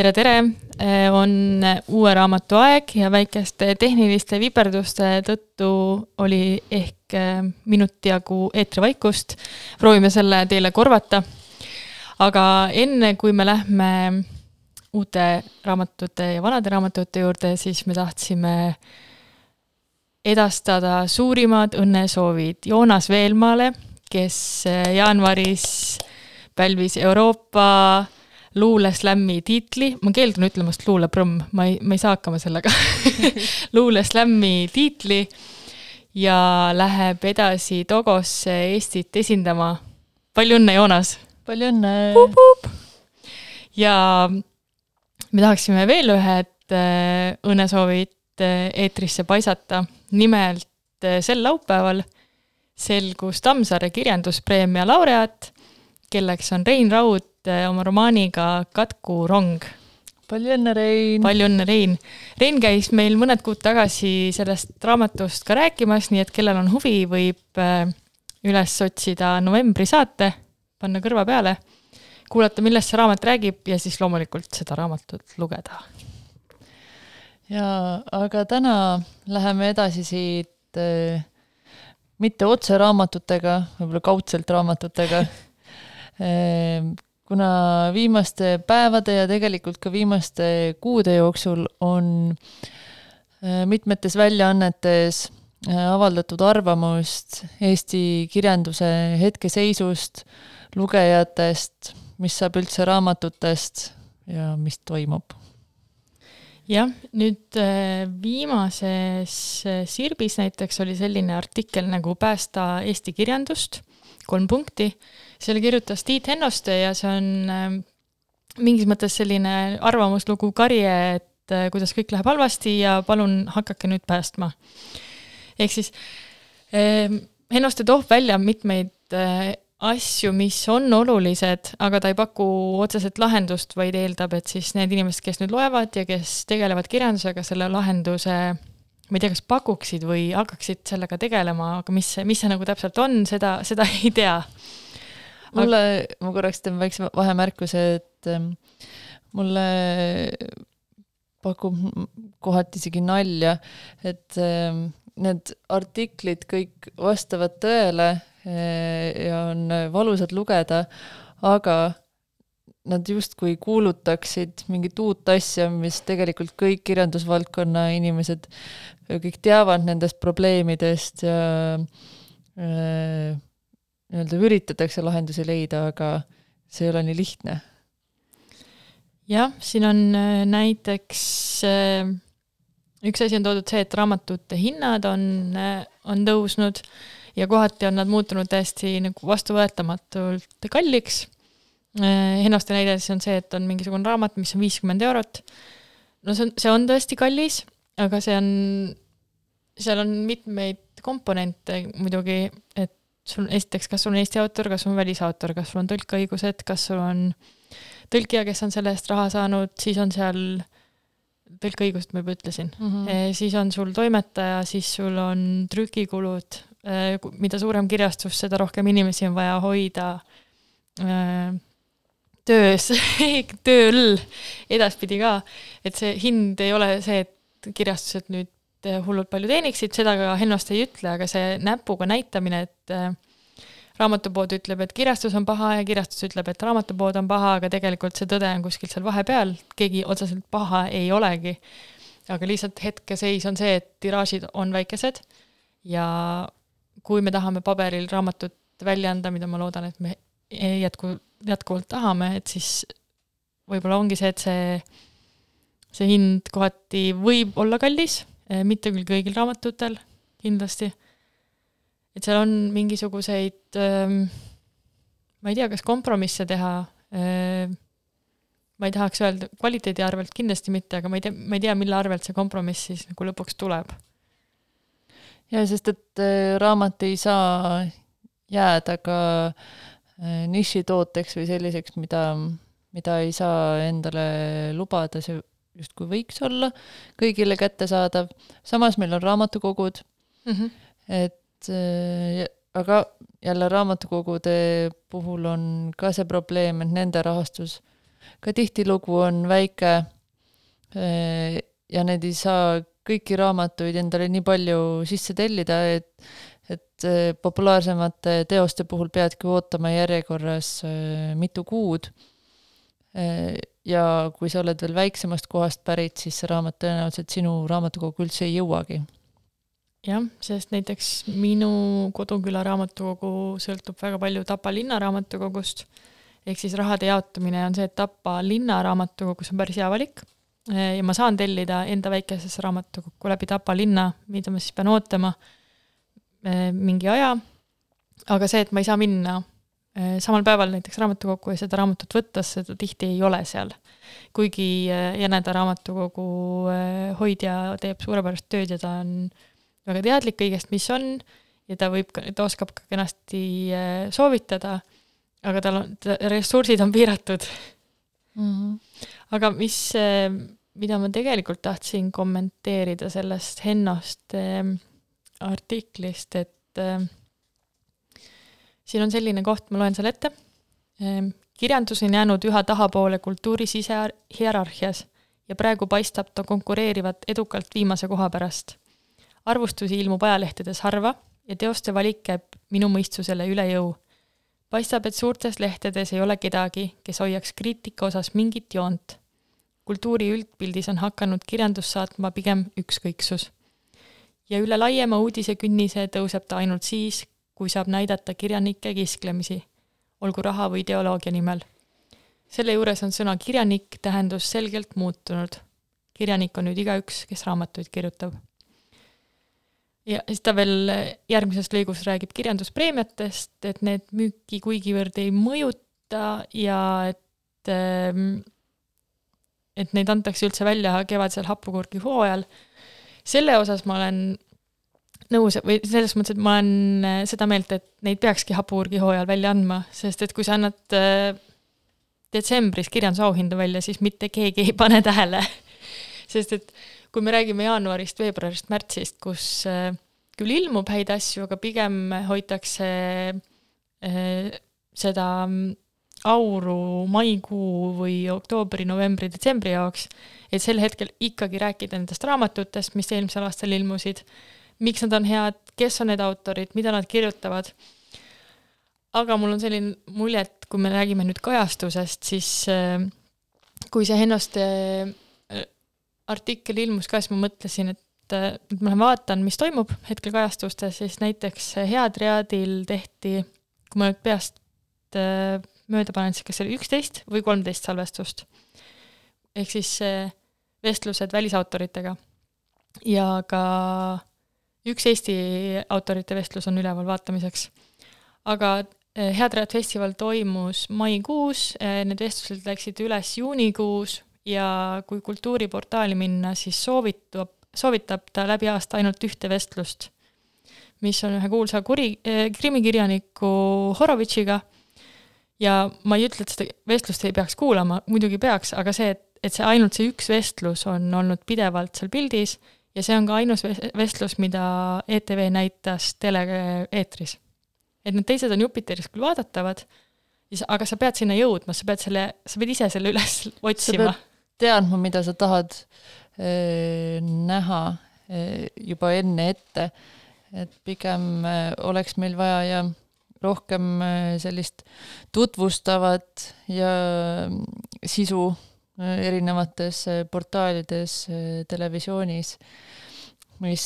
tere, tere! on uue raamatu aeg ja väikeste tehniliste viperduste tõttu oli ehk minuti jagu eetrivaikust. proovime selle teile korvata. aga enne, kui me lähme uute raamatute ja vanade raamatute juurde, siis me tahtsime edastada suurimad õnnesoovid Joonas Veelmaale, kes jaanuaris pälvis Euroopa luuleslämmi tiitli, ma keeldun ütlemast luulepromm, ma ei, ma ei saa hakkama sellega luuleslämmi tiitli ja läheb edasi Togosse Eestit esindama. palju õnne, Joonas! palju õnne! ja me tahaksime veel ühed äh, õnnesoovid äh, eetrisse paisata. nimelt äh, sel laupäeval selgus Tammsaare kirjanduspreemia laureaat, kelleks on Rein Raud oma romaaniga Katku rong. palju õnne, Rein! palju õnne, Rein! Rein käis meil mõned kuud tagasi sellest raamatust ka rääkimas, nii et kellel on huvi, võib üles otsida novembri saate, panna kõrva peale kuulata, millest see raamat räägib ja siis loomulikult seda raamatut lugeda. jaa, aga täna läheme edasi siit äh, mitte otse raamatutega, võib-olla kaudselt raamatutega äh, kuna viimaste päevade ja tegelikult ka viimaste kuude jooksul on äh, mitmetes väljaannetes äh, avaldatud arvamust Eesti kirjanduse hetkeseisust, lugejatest, mis saab üldse raamatutest ja mis toimub? jah, nüüd äh, viimases Sirbis näiteks oli selline artikkel nagu Päästa eesti kirjandust, kolm punkti. Selle kirjutas Tiit Hennoste ja see on äh, mingis mõttes selline arvamuslugu karje, et kuidas kõik läheb halvasti ja palun hakake nüüd päästma. ehk siis Hennoste toob välja mitmeid asju, mis on olulised, aga ta ei paku otseselt lahendust, vaid eeldab, et siis need inimesed, kes nüüd loevad ja kes tegelevad kirjandusega, selle lahenduse ma ei tea, kas pakuksid või hakkaksid sellega tegelema, aga mis mis see nagu täpselt on, seda, seda ei tea. Mulle, ma korraks teen väikse vahemärkuse, et ähm, mulle pakub kohati isegi nalja, et ähm, need artiklid kõik vastavad tõele Eh, ja on valusad lugeda, aga nad justkui kuulutaksid mingit uut asja, mis tegelikult kõik kirjandusvaldkonna inimesed kõik teavad nendest probleemidest ja äh, nii-öelda üritatakse lahendusi leida, aga see ei ole nii lihtne. jah, siin on äh, näiteks äh, üks asi on toodud see, et raamatute hinnad on, on tõusnud ja kohati on nad muutunud täiesti nagu vastuvõetamatult kalliks. Hennoste näide siis on see, et on mingisugune raamat, mis on viiskümmend eurot. no see on, see on tõesti kallis, aga see on, seal on mitmeid komponente muidugi, sul esiteks, kas sul on Eesti autor, kas sul on välisautor, kas sul on tõlkeõigused, kas sul on tõlkija, kes on selle eest raha saanud, siis on seal tõlkeõigust ma juba ütlesin. Mm, -hmm. siis on sul toimetaja, siis sul on trükikulud, mida suurem kirjastus, seda rohkem inimesi on vaja hoida töös tööl edaspidi ka, et see hind ei ole see, et kirjastused nüüd hullult palju teeniksid, seda ka Hennost ei ütle, aga see näpuga näitamine, et raamatupood ütleb, et kirjastus on paha ja kirjastus ütleb, et raamatupood on paha, aga tegelikult see tõde on kuskil seal vahepeal, keegi otseselt paha ei olegi. aga lihtsalt hetkeseis on see, et tiraažid on väikesed ja kui me tahame paberil raamatut välja anda, mida ma loodan, et me jätku, jätkuvalt tahame, et siis võib-olla ongi see, et see, see hind kohati võib olla kallis, eh, mitte küll kõigil raamatutel kindlasti. et seal on mingisuguseid, ehm, ma ei tea, kas kompromisse teha, ehm, ma ei tahaks öelda kvaliteedi arvelt kindlasti mitte, aga ma ei tea, ma ei tea, mille arvelt see kompromiss siis nagu lõpuks tuleb ja sest, et äh, raamat ei saa jääda ka äh, nišitooteks või selliseks, mida, mida ei saa endale lubada, see justkui võiks olla kõigile kättesaadav. samas meil on raamatukogud mm, -hmm. et äh, aga jälle raamatukogude puhul on ka see probleem, et nende rahastus ka tihtilugu on väike ja need ei saa kõiki raamatuid endale nii palju sisse tellida, et et populaarsemate teoste puhul peadki ootama järjekorras mitu kuud. Ja kui sa oled veel väiksemast kohast pärit, siis see raamat tõenäoliselt sinu raamatukokku üldse ei jõuagi. Jah, sest näiteks minu koduküla raamatukogu sõltub väga palju Tapa linnaraamatukogust, ehk siis rahade jaotamine on see, et Tapa linnaraamatukogus on päris hea valik. Ja ma saan tellida enda väikesesse raamatukokku läbi Tapa linna, mida ma siis pean ootama eh, mingi aja, aga see, et ma ei saa minna samal päeval näiteks raamatukokku ja seda raamatut võtta, seda tihti ei ole seal. kuigi eh, Jäneda raamatukogu hoidja teeb suurepärast tööd ja ta on äh, väga teadlik kõigest, mis on ja ta võib ta oskab ka kenasti äh, soovitada, aga tal on, ressursid on piiratud mm. -hmm. aga mis, äh, mida ma tegelikult tahtsin kommenteerida sellest Hennost äh, artiklist, et siin on selline koht, ma loen selle ette. kirjandus on jäänud üha tahapoole kultuuri sisehierarhias ja praegu paistab ta konkureerivat edukalt viimase koha pärast arvustusi ilmub ajalehtedes harva ja teoste valik käib minu mõistusele üle jõu. paistab, et suurtes lehtedes ei ole kedagi, kes hoiaks kriitika osas mingit joont. kultuuri üldpildis on hakanud kirjandust saatma pigem ükskõiksus. ja üle laiema uudisekünnise tõuseb ta ainult siis, kui saab näidata kirjanike kisklemisi, olgu raha või ideoloogia nimel. selle juures on sõna kirjanik tähendus selgelt muutunud. kirjanik on nüüd igaüks, kes raamatuid kirjutab ja siis ta veel järgmises lõigus räägib kirjanduspreemiatest, et need müüki kuigivõrd ei mõjuta ja et ähm, et neid antakse üldse välja kevadisel hapukurgi hooajal. selle osas ma olen nõus või selles mõttes, et ma olen äh, seda meelt, et neid peakski hapukurgi hooajal välja andma, sest et kui sa annad äh, detsembris kirjandusauhinda välja, siis mitte keegi ei pane tähele. Sest et kui me räägime jaanuarist, veebruarist, märtsist, kus äh, küll ilmub häid asju, aga pigem hoitakse seda mm, auru maikuu või oktoobri, novembri, detsembri jaoks, et sel hetkel ikkagi rääkida nendest raamatutest, mis eelmisel aastal ilmusid, miks nad on head, kes on need autorid, mida nad kirjutavad. aga mul on selline mulje, et kui me räägime nüüd kajastusest, siis äh, kui see Hennoste artikkel ilmus ka, siis ma mõtlesin, et nüüd ma lähen vaatan, mis toimub hetkel kajastustes, siis näiteks Headriadil tehti, kui ma nüüd peast äh, mööda panen, siis kas see oli üksteist või kolmteist salvestust. ehk siis vestlused välisautoritega. ja ka üks Eesti autorite vestlus on üleval vaatamiseks. aga äh, Headriad festival toimus maikuus, äh, need vestlused läksid üles juunikuus ja kui kultuuriportaali minna, siis soovitab, soovitab ta läbi aasta ainult ühte vestlust, mis on ühe kuulsa kuri, eh, krimikirjaniku Horovitšiga ja ma ei ütle, et seda vestlust ei peaks kuulama, muidugi peaks, aga see, et, et see ainult see üks vestlus on olnud pidevalt seal pildis ja see on ka ainus vestlus, mida ETV näitas tele-eetris. et need teised on Jupiteris küll vaadatavad, aga sa pead sinna jõudma, sa pead selle, sa pead ise selle üles otsima teadma, mida sa tahad äh, näha äh, juba enne ette. et pigem äh, oleks meil vaja ja rohkem sellist tutvustavat ja sisu erinevates portaalides, televisioonis, mis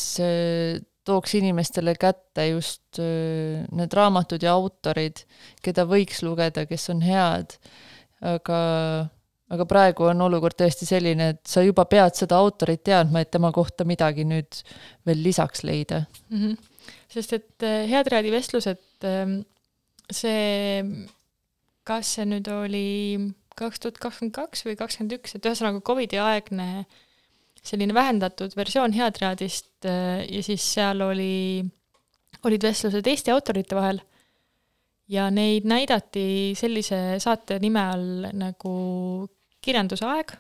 tooks inimestele kätte just need raamatud ja autorid, keda võiks lugeda, kes on head, aga aga praegu on olukord tõesti selline, et sa juba pead seda autorit teadma, et tema kohta midagi nüüd veel lisaks leida mm. -hmm. sest et äh, Head Raadi vestlused, ähm, see, kas see nüüd oli kaks tuhat kakskümmend kaks või kakskümmend üks, et ühesõnaga Covidi aegne selline vähendatud versioon Head Raadist äh, ja siis seal oli, olid vestlused Eesti autorite vahel. Ja neid näidati sellise saate nime all nagu Kirjandusaeg.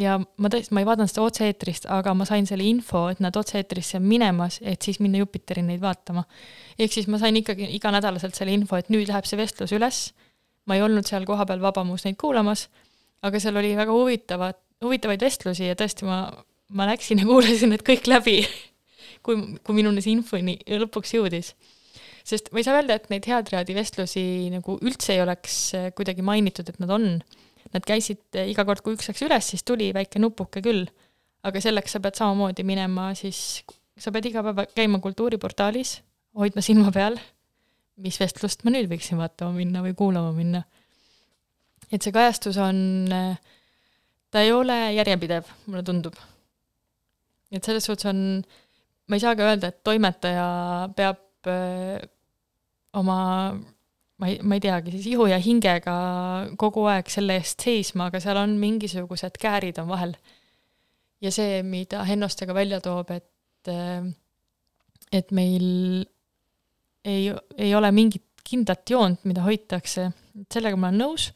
Ja ma tõesti, ma ei vaadanud seda otse-eetrist, aga ma sain selle info, et nad otse-eetrisse on minemas, et siis minna Jupiteri neid vaatama. ehk siis ma sain ikkagi iganädalaselt selle info, et nüüd läheb see vestlus üles, ma ei olnud seal kohapeal Vabamus neid kuulamas, aga seal oli väga huvitavat, huvitavaid vestlusi ja tõesti, ma, ma läksin ja kuulasin need kõik läbi, kui, kui minuni see infoni lõpuks jõudis. sest ma ei saa öelda, et neid heatriadi vestlusi nagu üldse ei oleks äh, kuidagi mainitud, et nad on. Nad käisid äh, iga kord, kui üks läks üles, siis tuli väike nupuke küll. aga selleks sa pead samamoodi minema siis, sa pead iga päev käima kultuuriportaalis, hoidma silma peal, mis vestlust ma nüüd võiksin vaatama minna või kuulama minna et see kajastus on, ta ei ole järjepidev, mulle tundub. et selles suhtes on, ma ei saa ka öelda, et toimetaja peab öö, oma ma ei, ma ei teagi, siis ihu ja hingega kogu aeg selle eest seisma, aga seal on mingisugused käärid on vahel. ja see, mida Hennoste ka välja toob, et et meil ei, ei ole mingit kindlat joont, mida hoitakse, sellega ma olen nõus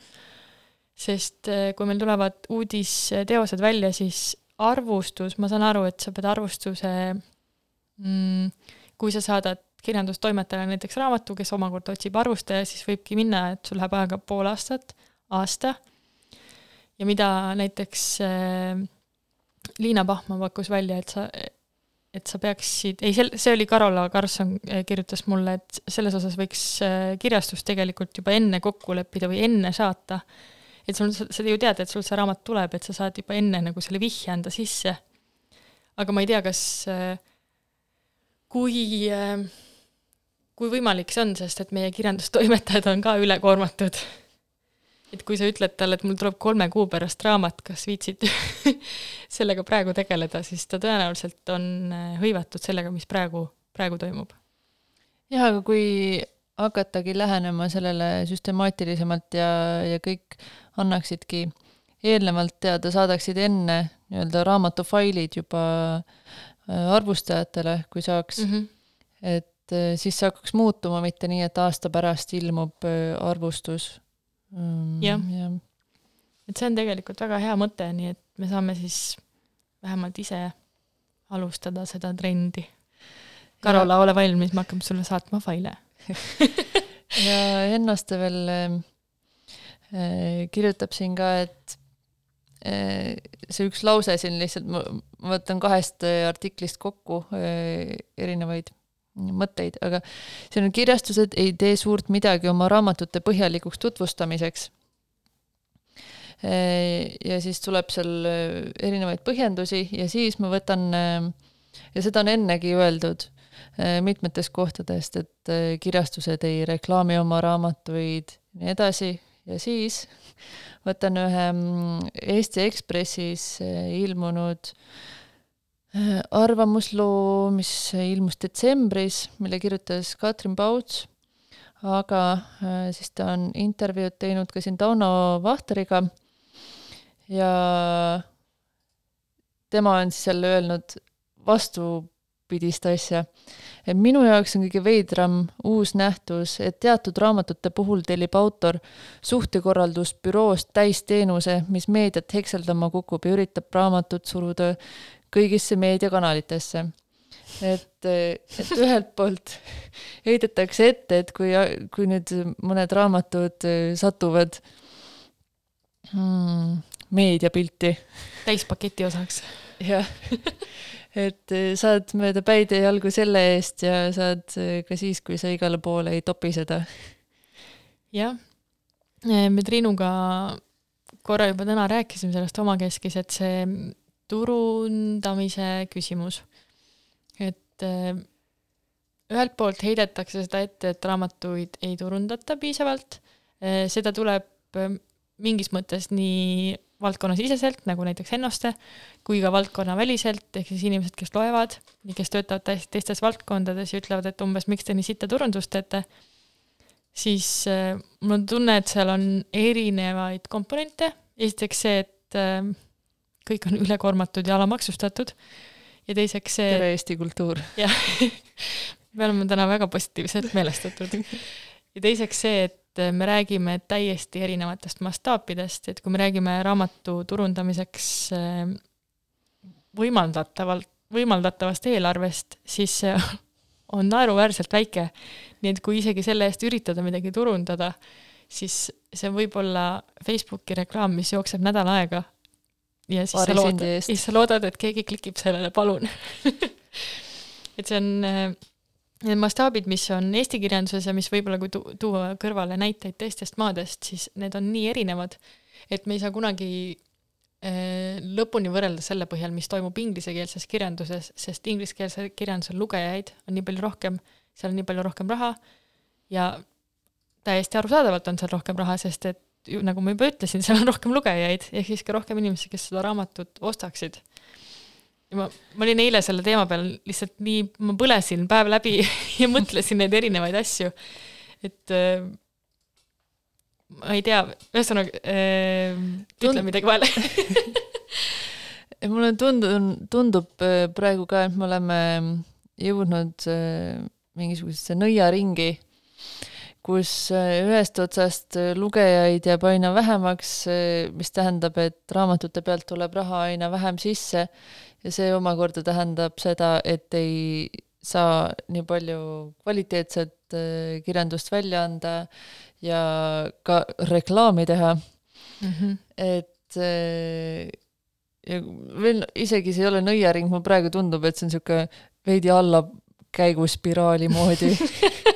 sest äh, kui meil tulevad uudisteosed välja, siis arvustus, ma saan aru, et sa pead arvustuse mm,, kui sa saadad kirjandustoimetajale näiteks raamatu, kes omakorda otsib arvustaja, siis võibki minna, et sul läheb aega pool aastat, aasta. ja mida näiteks äh, Liina Pahma pakkus välja, et sa, et sa peaksid, ei, sel-, see oli Karola Karlsson äh, kirjutas mulle, et selles osas võiks äh, kirjastus tegelikult juba enne kokku leppida või enne saata et sul, sa ju tead, et sul see raamat tuleb, et sa saad juba enne nagu selle vihje anda sisse. aga ma ei tea, kas, äh, kui, kui võimalik see on, sest et meie kirjandustoimetajad on ka ülekoormatud. Et kui sa ütled talle, et mul tuleb kolme kuu pärast raamat, kas viitsid sellega praegu tegeleda, siis ta tõenäoliselt on äh, hõivatud sellega, mis praegu, praegu toimub. jah, aga kui hakatagi lähenema sellele süstemaatilisemalt ja, ja kõik annaksidki eelnevalt teada, saadaksid enne nii-öelda raamatufailid juba äh, arvustajatele, kui saaks mm. -hmm. et äh, siis see hakkaks muutuma, mitte nii, et aasta pärast ilmub arvustus. Mm, jah ja. ja., et see on tegelikult väga hea mõte, nii et me saame siis vähemalt ise alustada seda trendi. Karola, ole valmis, me hakkame sulle saatma faile ja Hennoste veel äh, kirjutab siin ka, et äh, see üks lause siin lihtsalt, ma võtan kahest artiklist kokku äh, erinevaid mõtteid, aga siin on kirjastused ei tee suurt midagi oma raamatute põhjalikuks tutvustamiseks. Äh, ja siis tuleb seal äh, erinevaid põhjendusi ja siis ma võtan ja seda on ennegi öeldud Äh, mitmetest kohtadest, et äh, kirjastused ei reklaami oma raamatuid ja nii edasi ja siis võtan ühe mm, Eesti Ekspressis äh, ilmunud arvamusloo, mis ilmus detsembris, mille kirjutas Katrin Pauts, aga siis ta on intervjuud teinud ka siin Tauno Vahteriga ja tema on siis jälle öelnud vastu vastupidist asja. et minu jaoks on kõige veidram uus nähtus, et teatud raamatute puhul tellib autor suhtekorraldusbüroost täisteenuse, mis meediat hekseldama kukub ja üritab raamatut suruda kõigisse meediakanalitesse et, et ühelt poolt heidetakse ette, et kui, kui nüüd mõned raamatud satuvad hmm, meediapilti. täispaketi osaks. jah et saad mööda päid ja jalgu selle eest ja saad ka siis, kui sa igale poole ei topi seda. jah, me Triinuga korra juba täna rääkisime sellest omakeskis, et see turundamise küsimus, et ühelt poolt heidetakse seda ette, et raamatuid ei turundata piisavalt, seda tuleb mingis mõttes nii valdkonnasiseselt, nagu näiteks Hennoste, kui ka valdkonnaväliselt, ehk siis inimesed, kes loevad ja kes töötavad täiesti teistes valdkondades ja ütlevad, et umbes miks te nii sitta turundust teete, siis mul on tunne, et seal on erinevaid komponente, esiteks see, et kõik on ülekoormatud ja alamaksustatud ja teiseks see tere Eesti kultuur! jah, me oleme täna väga positiivselt meelestatud. ja teiseks see, et me räägime täiesti erinevatest mastaapidest, et kui me räägime raamatu turundamiseks eh, võimaldatavalt, võimaldatavast eelarvest, siis see on naeruväärselt väike. nii et kui isegi selle eest üritada midagi turundada, siis see võib olla Facebooki reklaam, mis jookseb nädal aega. Ja siis sa loodad, siis sa loodad, et keegi klikib sellele, palun. Et see on äh, need mastaabid, mis on eesti kirjanduses ja mis võib-olla, kui tu-, tuua kõrvale näiteid teistest maadest, siis need on nii erinevad, et me ei saa kunagi äh, lõpuni võrrelda selle põhjal, mis toimub inglisekeelses kirjanduses, sest ingliskeelse kirjanduse lugejaid on nii palju rohkem, seal on nii palju rohkem raha ja täiesti arusaadavalt on seal rohkem raha, sest et nagu ma juba ütlesin, seal on rohkem lugejaid, ehk siis ka rohkem inimesi, kes seda raamatut ostaksid. ja ma, ma olin eile selle teema peal lihtsalt nii, ma põlesin päev läbi ja mõtlesin neid erinevaid asju, et äh, ma ei tea, ühesõnaga äh, ütle Tund- midagi vahele. Mulle tundub, tundub äh, praegu ka, et me oleme jõudnud äh, mingisugusesse nõiaringi, kus äh, ühest otsast äh, lugejaid jääb aina vähemaks, mis tähendab, et raamatute pealt tuleb raha aina vähem sisse ja see omakorda tähendab seda, et ei saa nii palju kvaliteetset äh, kirjandust välja anda ja ka reklaami teha mm. -hmm. et äh, ja veel isegi see ei ole nõiaring, mulle praegu tundub, et see on niisugune veidi allakäiguspiraali moodi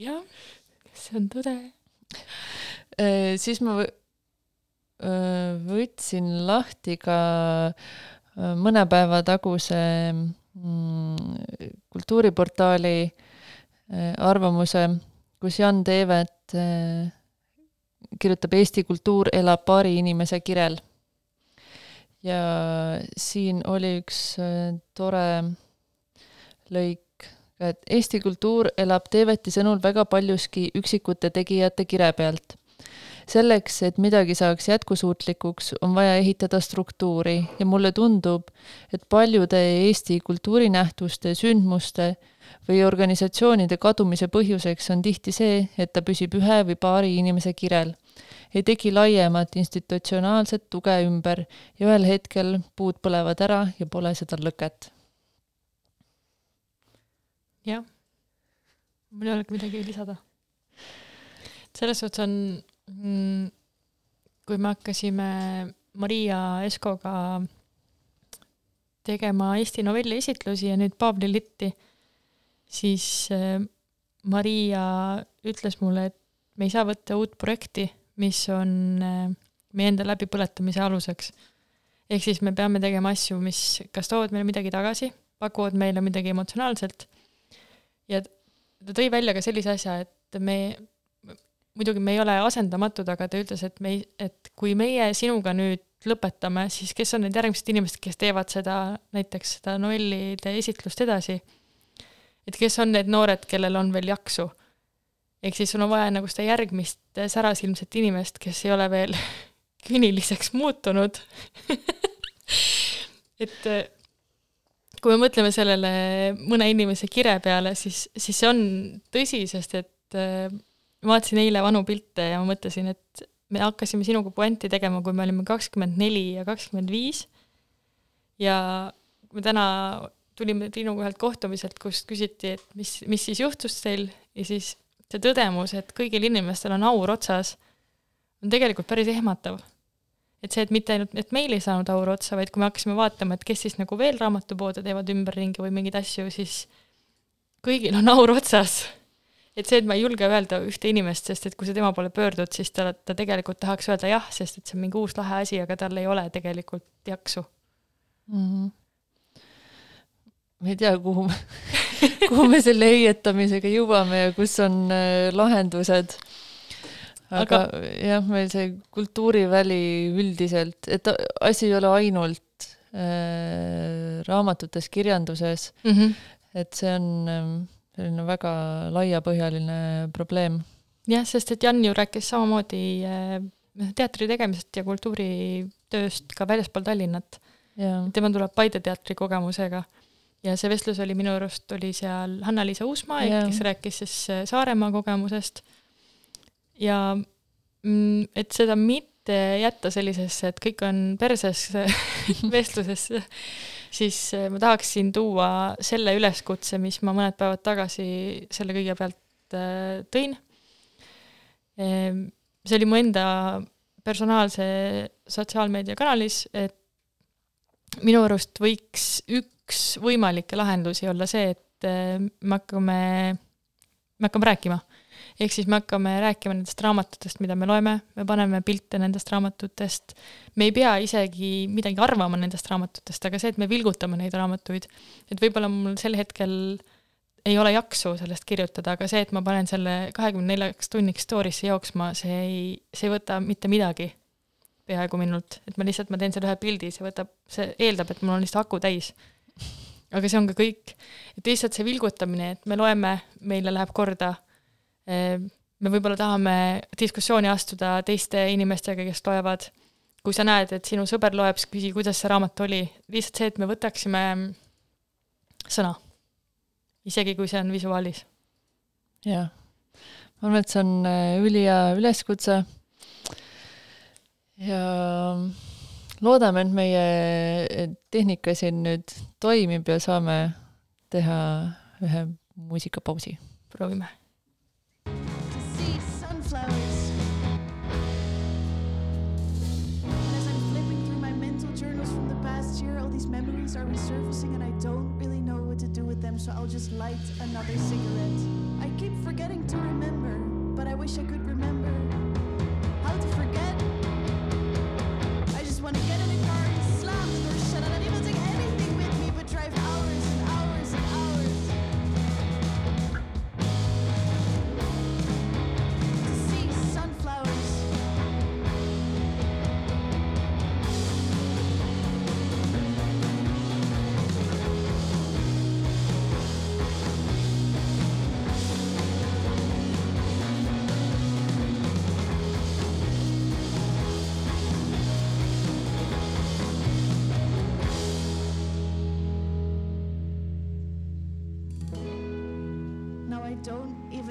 jah, see on tõde. Äh, siis ma äh, võtsin lahti ka äh, mõne päeva taguse mm, kultuuriportaali arvamuse, kus Jan Teevet kirjutab Eesti kultuur elab paari inimese kirel. ja siin oli üks tore lõik, et Eesti kultuur elab Teeveti sõnul väga paljuski üksikute tegijate kire pealt. selleks, et midagi saaks jätkusuutlikuks, on vaja ehitada struktuuri ja mulle tundub, et paljude Eesti kultuurinähtuste, sündmuste või organisatsioonide kadumise põhjuseks on tihti see, et ta püsib ühe või paari inimese kirel. ei teki laiemat institutsionaalset tuge ümber ja ühel hetkel puud põlevad ära ja pole seda lõket. Jah, mul ei olegi midagi lisada. selles suhtes on mm, kui me hakkasime Maria Eskoga tegema Eesti novelli esitlusi ja nüüd Paavli Litti, siis äh, Maria ütles mulle, et me ei saa võtta uut projekti, mis on äh, meie enda läbipõletamise aluseks. ehk siis me peame tegema asju, mis kas toovad meile midagi tagasi, pakuvad meile midagi emotsionaalselt ja ta tõi välja ka sellise asja, et me, muidugi me ei ole asendamatud, aga ta ütles, et me ei, et kui meie sinuga nüüd lõpetame, siis kes on need järgmised inimesed, kes teevad seda, näiteks seda novellide esitlust edasi. et kes on need noored, kellel on veel jaksu. ehk siis sul on vaja nagu seda järgmist särasilmset inimest, kes ei ole veel küüniliseks muutunud et kui me mõtleme sellele mõne inimese kire peale, siis, siis see on tõsi, sest et äh, ma vaatasin eile vanu pilte ja ma mõtlesin, et me hakkasime sinuga puänti tegema, kui me olime kakskümmend neli ja kakskümmend viis. ja me täna tulime Triinuga ühelt kohtumiselt, kus küsiti, et mis, mis siis juhtus teil ja siis see tõdemus, et kõigil inimestel on aur otsas, on tegelikult päris ehmatav et see, et mitte ainult, et meil ei saanud aur otsa, vaid kui me hakkasime vaatama, et kes siis nagu veel raamatupoode teevad ümberringi või mingeid asju, siis kõigil on aur otsas. et see, et ma ei julge öelda ühte inimest, sest et kui sa tema poole pöördud, siis ta, ta tegelikult tahaks öelda jah, sest et see on mingi uus lahe asi, aga tal ei ole tegelikult jaksu mm. -hmm. ma ei tea, kuhu kuhu me selle heietamisega jõuame ja kus on äh, lahendused aga, aga jah, meil see kultuuriväli üldiselt, et asi ei ole ainult äh, raamatutes, kirjanduses mm. -hmm. et see on äh, selline väga laiapõhjaline probleem. jah, sest et Jan ju rääkis samamoodi äh, teatri tegemisest ja kultuuritööst ka väljaspool Tallinnat. tema tuleb Paide teatri kogemusega ja see vestlus oli minu arust, oli seal Hanna-Liisa Uusmaa, kes rääkis siis äh, Saaremaa kogemusest ja mm, et seda mitte jätta sellisesse, et kõik on perses vestlusesse, siis äh, ma tahaksin tuua selle üleskutse, mis ma mõned päevad tagasi selle kõige pealt äh, tõin. see oli mu enda personaalse sotsiaalmeediakanalis, et minu arust võiks üks võimalikke lahendusi olla see, et me hakkame, me hakkame rääkima ehk siis me hakkame rääkima nendest raamatutest, mida me loeme, me paneme pilte nendest raamatutest, me ei pea isegi midagi arvama nendest raamatutest, aga see, et me vilgutame neid raamatuid, et võib-olla mul sel hetkel ei ole jaksu sellest kirjutada, aga see, et ma panen selle kahekümne neljaks tunniks story'sse jooksma, see ei, see ei võta mitte midagi peaaegu minult, et ma lihtsalt, ma teen selle ühe pildi, see võtab, see eeldab, et mul on lihtsalt aku täis. aga see on ka kõik, et lihtsalt see vilgutamine, et me loeme, meile läheb korda me võib-olla tahame diskussiooni astuda teiste inimestega, kes loevad. kui sa näed, et sinu sõber loeb, siis küsi, kuidas see raamat oli. lihtsalt see, et me võtaksime sõna, isegi kui see on visuaalis. jah, ma arvan, et see on äh, ülihea üleskutse. ja loodame, et meie tehnika siin nüüd toimib ja saame teha ühe muusikapausi. proovime are resurfacing and I don't really know what to do with them, so I'll just light another cigarette. I keep forgetting to remember, but I wish I could remember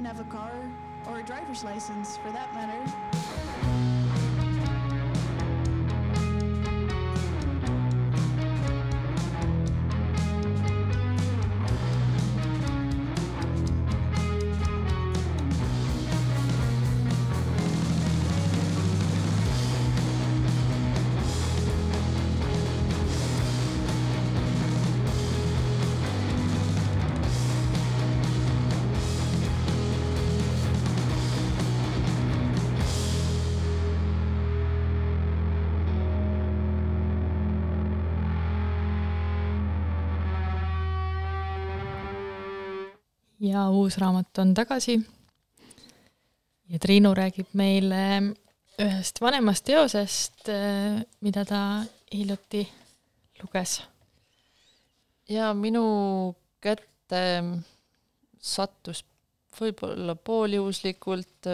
have a car or a driver's license for that matter. Ja uus raamat on tagasi. ja Triinu räägib meile ühest vanemast teosest, mida ta hiljuti luges. ja minu kätte sattus võib-olla pooljuhuslikult,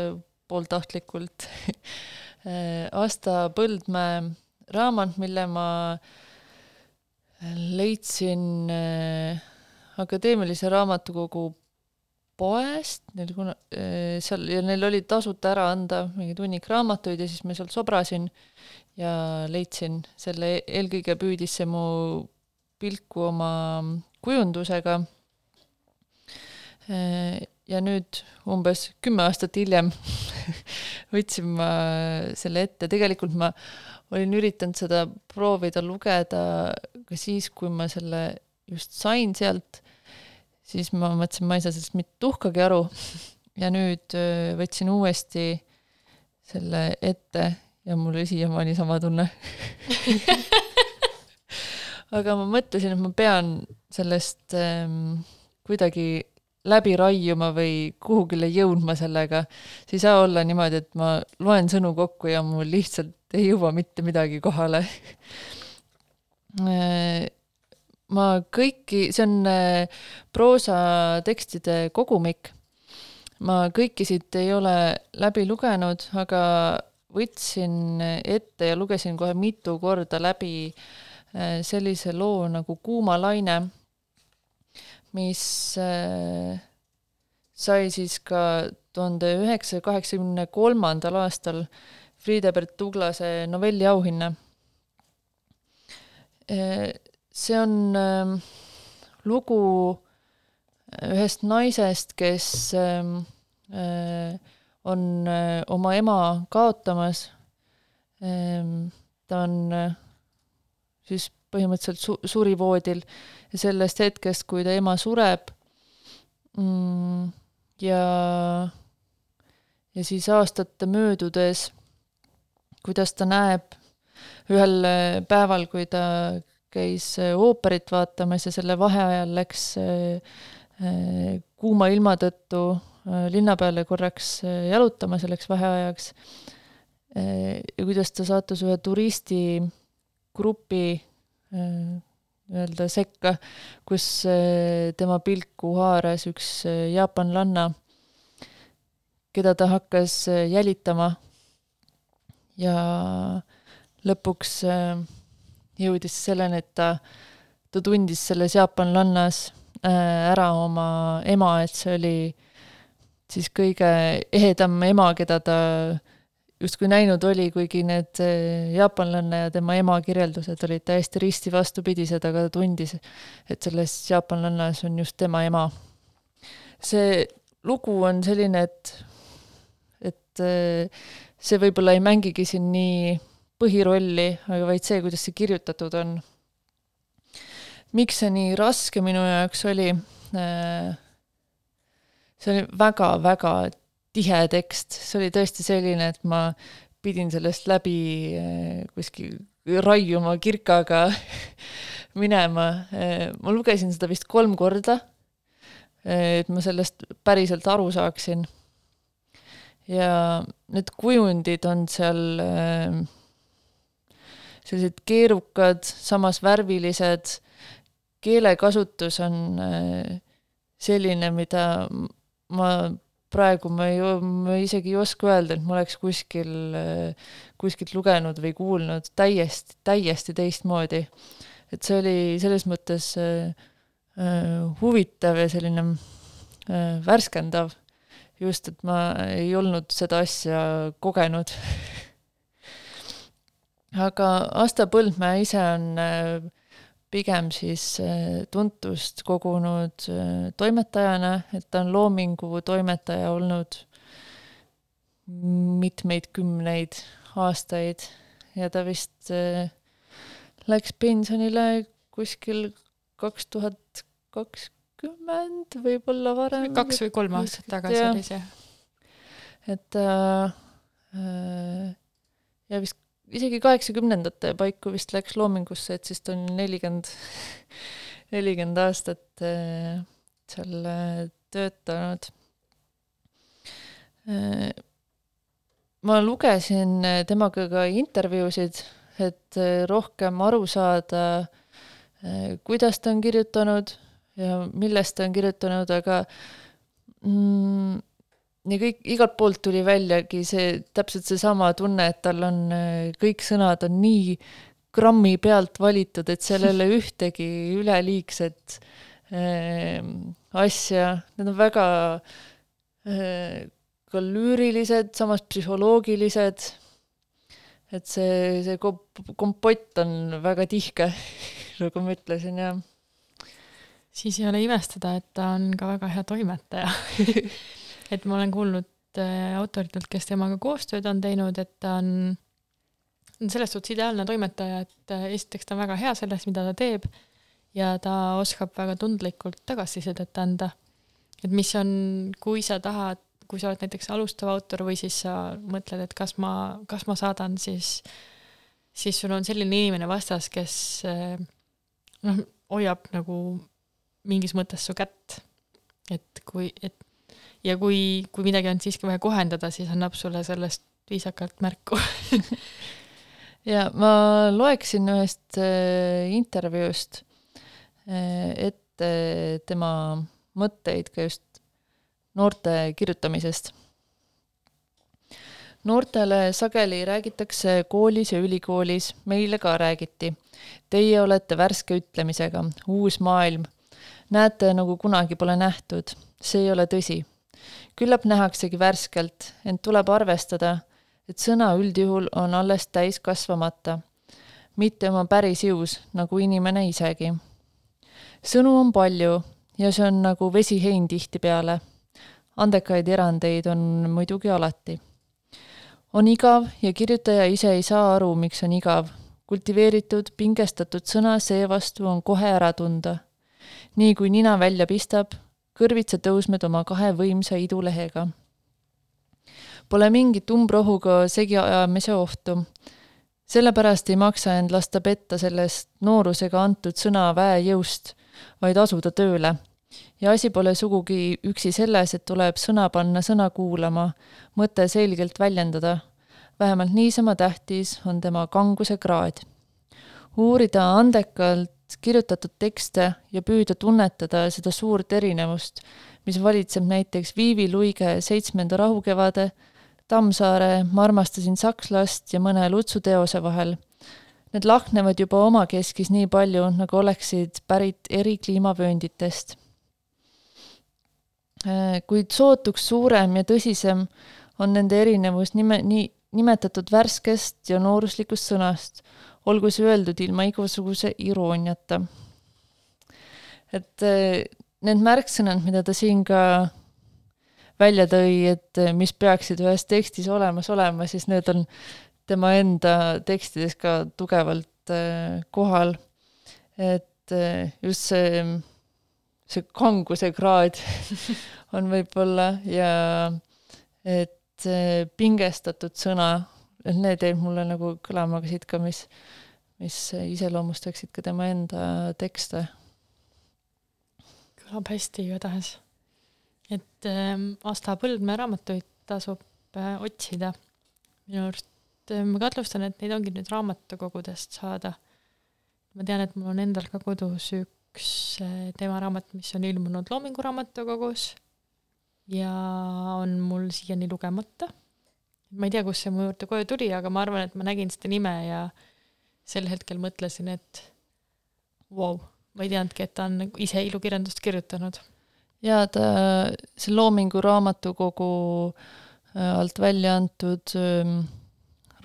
pooltahtlikult Asta Põldmäe raamat, mille ma leidsin äh, Akadeemilise Raamatukogu poest, neil kuna-, seal ja neil oli tasuta ära anda mingeid hunnik raamatuid ja siis ma sealt sobrasin ja leidsin selle, eelkõige püüdis see mu pilku oma kujundusega. ja nüüd umbes kümme aastat hiljem võtsin ma selle ette, tegelikult ma olin üritanud seda proovida lugeda ka siis, kui ma selle just sain sealt siis ma mõtlesin, ma ei saa sellest mitte tuhkagi aru. ja nüüd võtsin uuesti selle ette ja mul oli siiamaani sama tunne aga ma mõtlesin, et ma pean sellest ähm, kuidagi läbi raiuma või kuhugile jõudma sellega. see ei saa olla niimoodi, et ma loen sõnu kokku ja mul lihtsalt ei jõua mitte midagi kohale ma kõiki, see on äh, proosatekstide kogumik. ma kõiki siit ei ole läbi lugenud, aga võtsin ette ja lugesin kohe mitu korda läbi äh, sellise loo nagu Kuuma laine, mis äh, sai siis ka tuhande üheksasaja kaheksakümne kolmandal aastal Friedebert Tuglase novelliauhinna see on äh, lugu ühest naisest, kes ähm, äh, on äh, oma ema kaotamas. Ehm, ta on äh, siis põhimõtteliselt su-, surivoodil ja sellest hetkest, kui ta ema sureb mm, ja, ja siis aastate möödudes, kuidas ta näeb ühel äh, päeval, kui ta käis ooperit vaatamas ja selle vaheajal läks kuuma ilma tõttu Äh, linna peale korraks äh, jalutama selleks vaheajaks. Äh, ja kuidas ta sattus ühe turistigrupi nii-öelda sekka, kus tema pilku haaras üks jaapanlanna, keda ta hakkas jälitama. Ja lõpuks jõudis selleni, et ta, ta tundis selles jaapanlannas ära oma ema, et see oli siis kõige ehedam ema, keda ta justkui näinud oli, kuigi need eh, jaapanlanna ja tema ema kirjeldused olid täiesti risti vastupidised, aga ta tundis, et selles jaapanlannas on just tema ema. see lugu on selline, et, et eh, see võib-olla ei mängigi siin nii põhirolli, vaid see, kuidas see kirjutatud on. miks see nii raske minu jaoks oli äh,? see oli väga-väga tihe tekst, see oli tõesti selline, et ma pidin sellest läbi eh, kuskil raiuma kirkaga minema. Eh, ma lugesin seda vist kolm korda, et ma sellest päriselt aru saaksin. ja need kujundid on seal sellised keerukad, samas värvilised, keelekasutus on selline, mida ma praegu ma ei, ma isegi ei oska öelda, et ma oleks kuskil, kuskilt lugenud või kuulnud täiesti, täiesti teistmoodi. et see oli selles mõttes äh, huvitav ja selline äh, värskendav. Just, et ma ei olnud seda asja kogenud aga Asta Põldmäe ise on äh, pigem siis äh, tuntust kogunud äh, toimetajana, et ta on Loomingu toimetaja olnud mitmeid kümneid aastaid ja ta vist läks pensionile kuskil kaks tuhat kakskümmend, võib-olla varem. kaks või kolm aastat tagasi oli see. et äh, ja vist isegi kaheksakümnendate paiku vist läks Loomingusse, et siis ta on nelikümmend, nelikümmend aastat äh, seal äh, töötanud. Äh, ma lugesin temaga ka intervjuusid, et rohkem aru saada, kuidas ta on kirjutanud ja millest ta on kirjutanud, aga mm, ja kõik, igalt poolt tuli väljagi see, täpselt seesama tunne, et tal on, kõik sõnad on nii grammi pealt valitud, et seal ei ole ühtegi üleliigset äh, asja, need on väga äh, ka lüürilised, samas psühholoogilised, et see, see komp-, kompott on väga tihke nagu ma ütlesin, jah. siis ei ole imestada, et ta on ka väga hea toimetaja et ma olen kuulnud äh, autoritelt, kes temaga koostööd on teinud, et ta on, selles suhtes ideaalne toimetaja, et äh, esiteks ta on väga hea selles, mida ta teeb ja ta oskab väga tundlikult tagasisidet anda. et mis on, kui sa tahad, kui sa oled näiteks alustav autor või siis sa mõtled, et kas ma, kas ma saadan siis, siis sul on selline inimene vastas, kes äh, noh, hoiab nagu mingis mõttes su kätt. et kui, et ja kui, kui midagi on siiski vaja kohendada, siis annab sulle sellest viisakalt märku ja ma loeksin ühest äh, intervjuust äh, ette tema mõtteid ka just noorte kirjutamisest. noortele sageli räägitakse koolis ja ülikoolis, meile ka räägiti. Teie olete värske ütlemisega, uus maailm. näete, nagu kunagi pole nähtud. See ei ole tõsi küllap nähaksegi värskelt, ent tuleb arvestada, et sõna üldjuhul on alles täis kasvamata, mitte oma päris jõus, nagu inimene isegi. sõnu on palju ja see on nagu vesihein tihtipeale. andekaid erandeid on muidugi alati. on igav ja kirjutaja ise ei saa aru, miks on igav. kultiveeritud, pingestatud sõna seevastu on kohe ära tunda. nii kui nina välja pistab, kõrvitsa tõusmed oma kahe võimsa idulehega. Pole mingit umbrohuga segiajamise ohtu sellepärast ei maksa end lasta petta sellest noorusega antud sõna väejõust, vaid asuda tööle. ja asi pole sugugi üksi selles, et tuleb sõna panna sõna kuulama, mõte selgelt väljendada. vähemalt niisama tähtis on tema kanguse kraad. uurida andekalt kirjutatud tekste ja püüda tunnetada seda suurt erinevust, mis valitseb näiteks Viivi Luige Seitsmenda rahukevade Tammsaare Ma armastasin sakslast ja mõne Lutsu teose vahel. Need lahknevad juba omakeskis nii palju, nagu oleksid pärit eri kliimavöönditest. Kuid sootuks suurem ja tõsisem on nende erinevus nime, nii nimetatud värskest ja nooruslikust sõnast, olgu see öeldud ilma igasuguse irooniata. et äh, need märksõnad, mida ta siin ka välja tõi, et eh, mis peaksid ühes tekstis olemas olema, siis need on tema enda tekstides ka tugevalt eh, kohal. et eh, just see, see kanguse kraad on võib-olla ja et pingestatud sõna, et need jäid mulle nagu kõlama ka siit ka, mis, mis iseloomustaksid ka tema enda tekste. kõlab hästi igatahes et äh, Asta Põldmäe raamatuid tasub äh, otsida. minu arust äh, ma kahtlustan, et neid ongi nüüd raamatukogudest saada. ma tean, et mul on endal ka kodus üks äh, tema raamat, mis on ilmunud Loomingu Raamatukogus ja on mul siiani lugemata. Ma ei tea, kust see mu juurde koju tuli, aga ma arvan, et ma nägin seda nime ja sel hetkel mõtlesin, et vau wow,, ma ei teadnudki, et ta on ise ilukirjandust kirjutanud jaa, ta, see Loomingu Raamatukogu äh, alt välja antud ähm,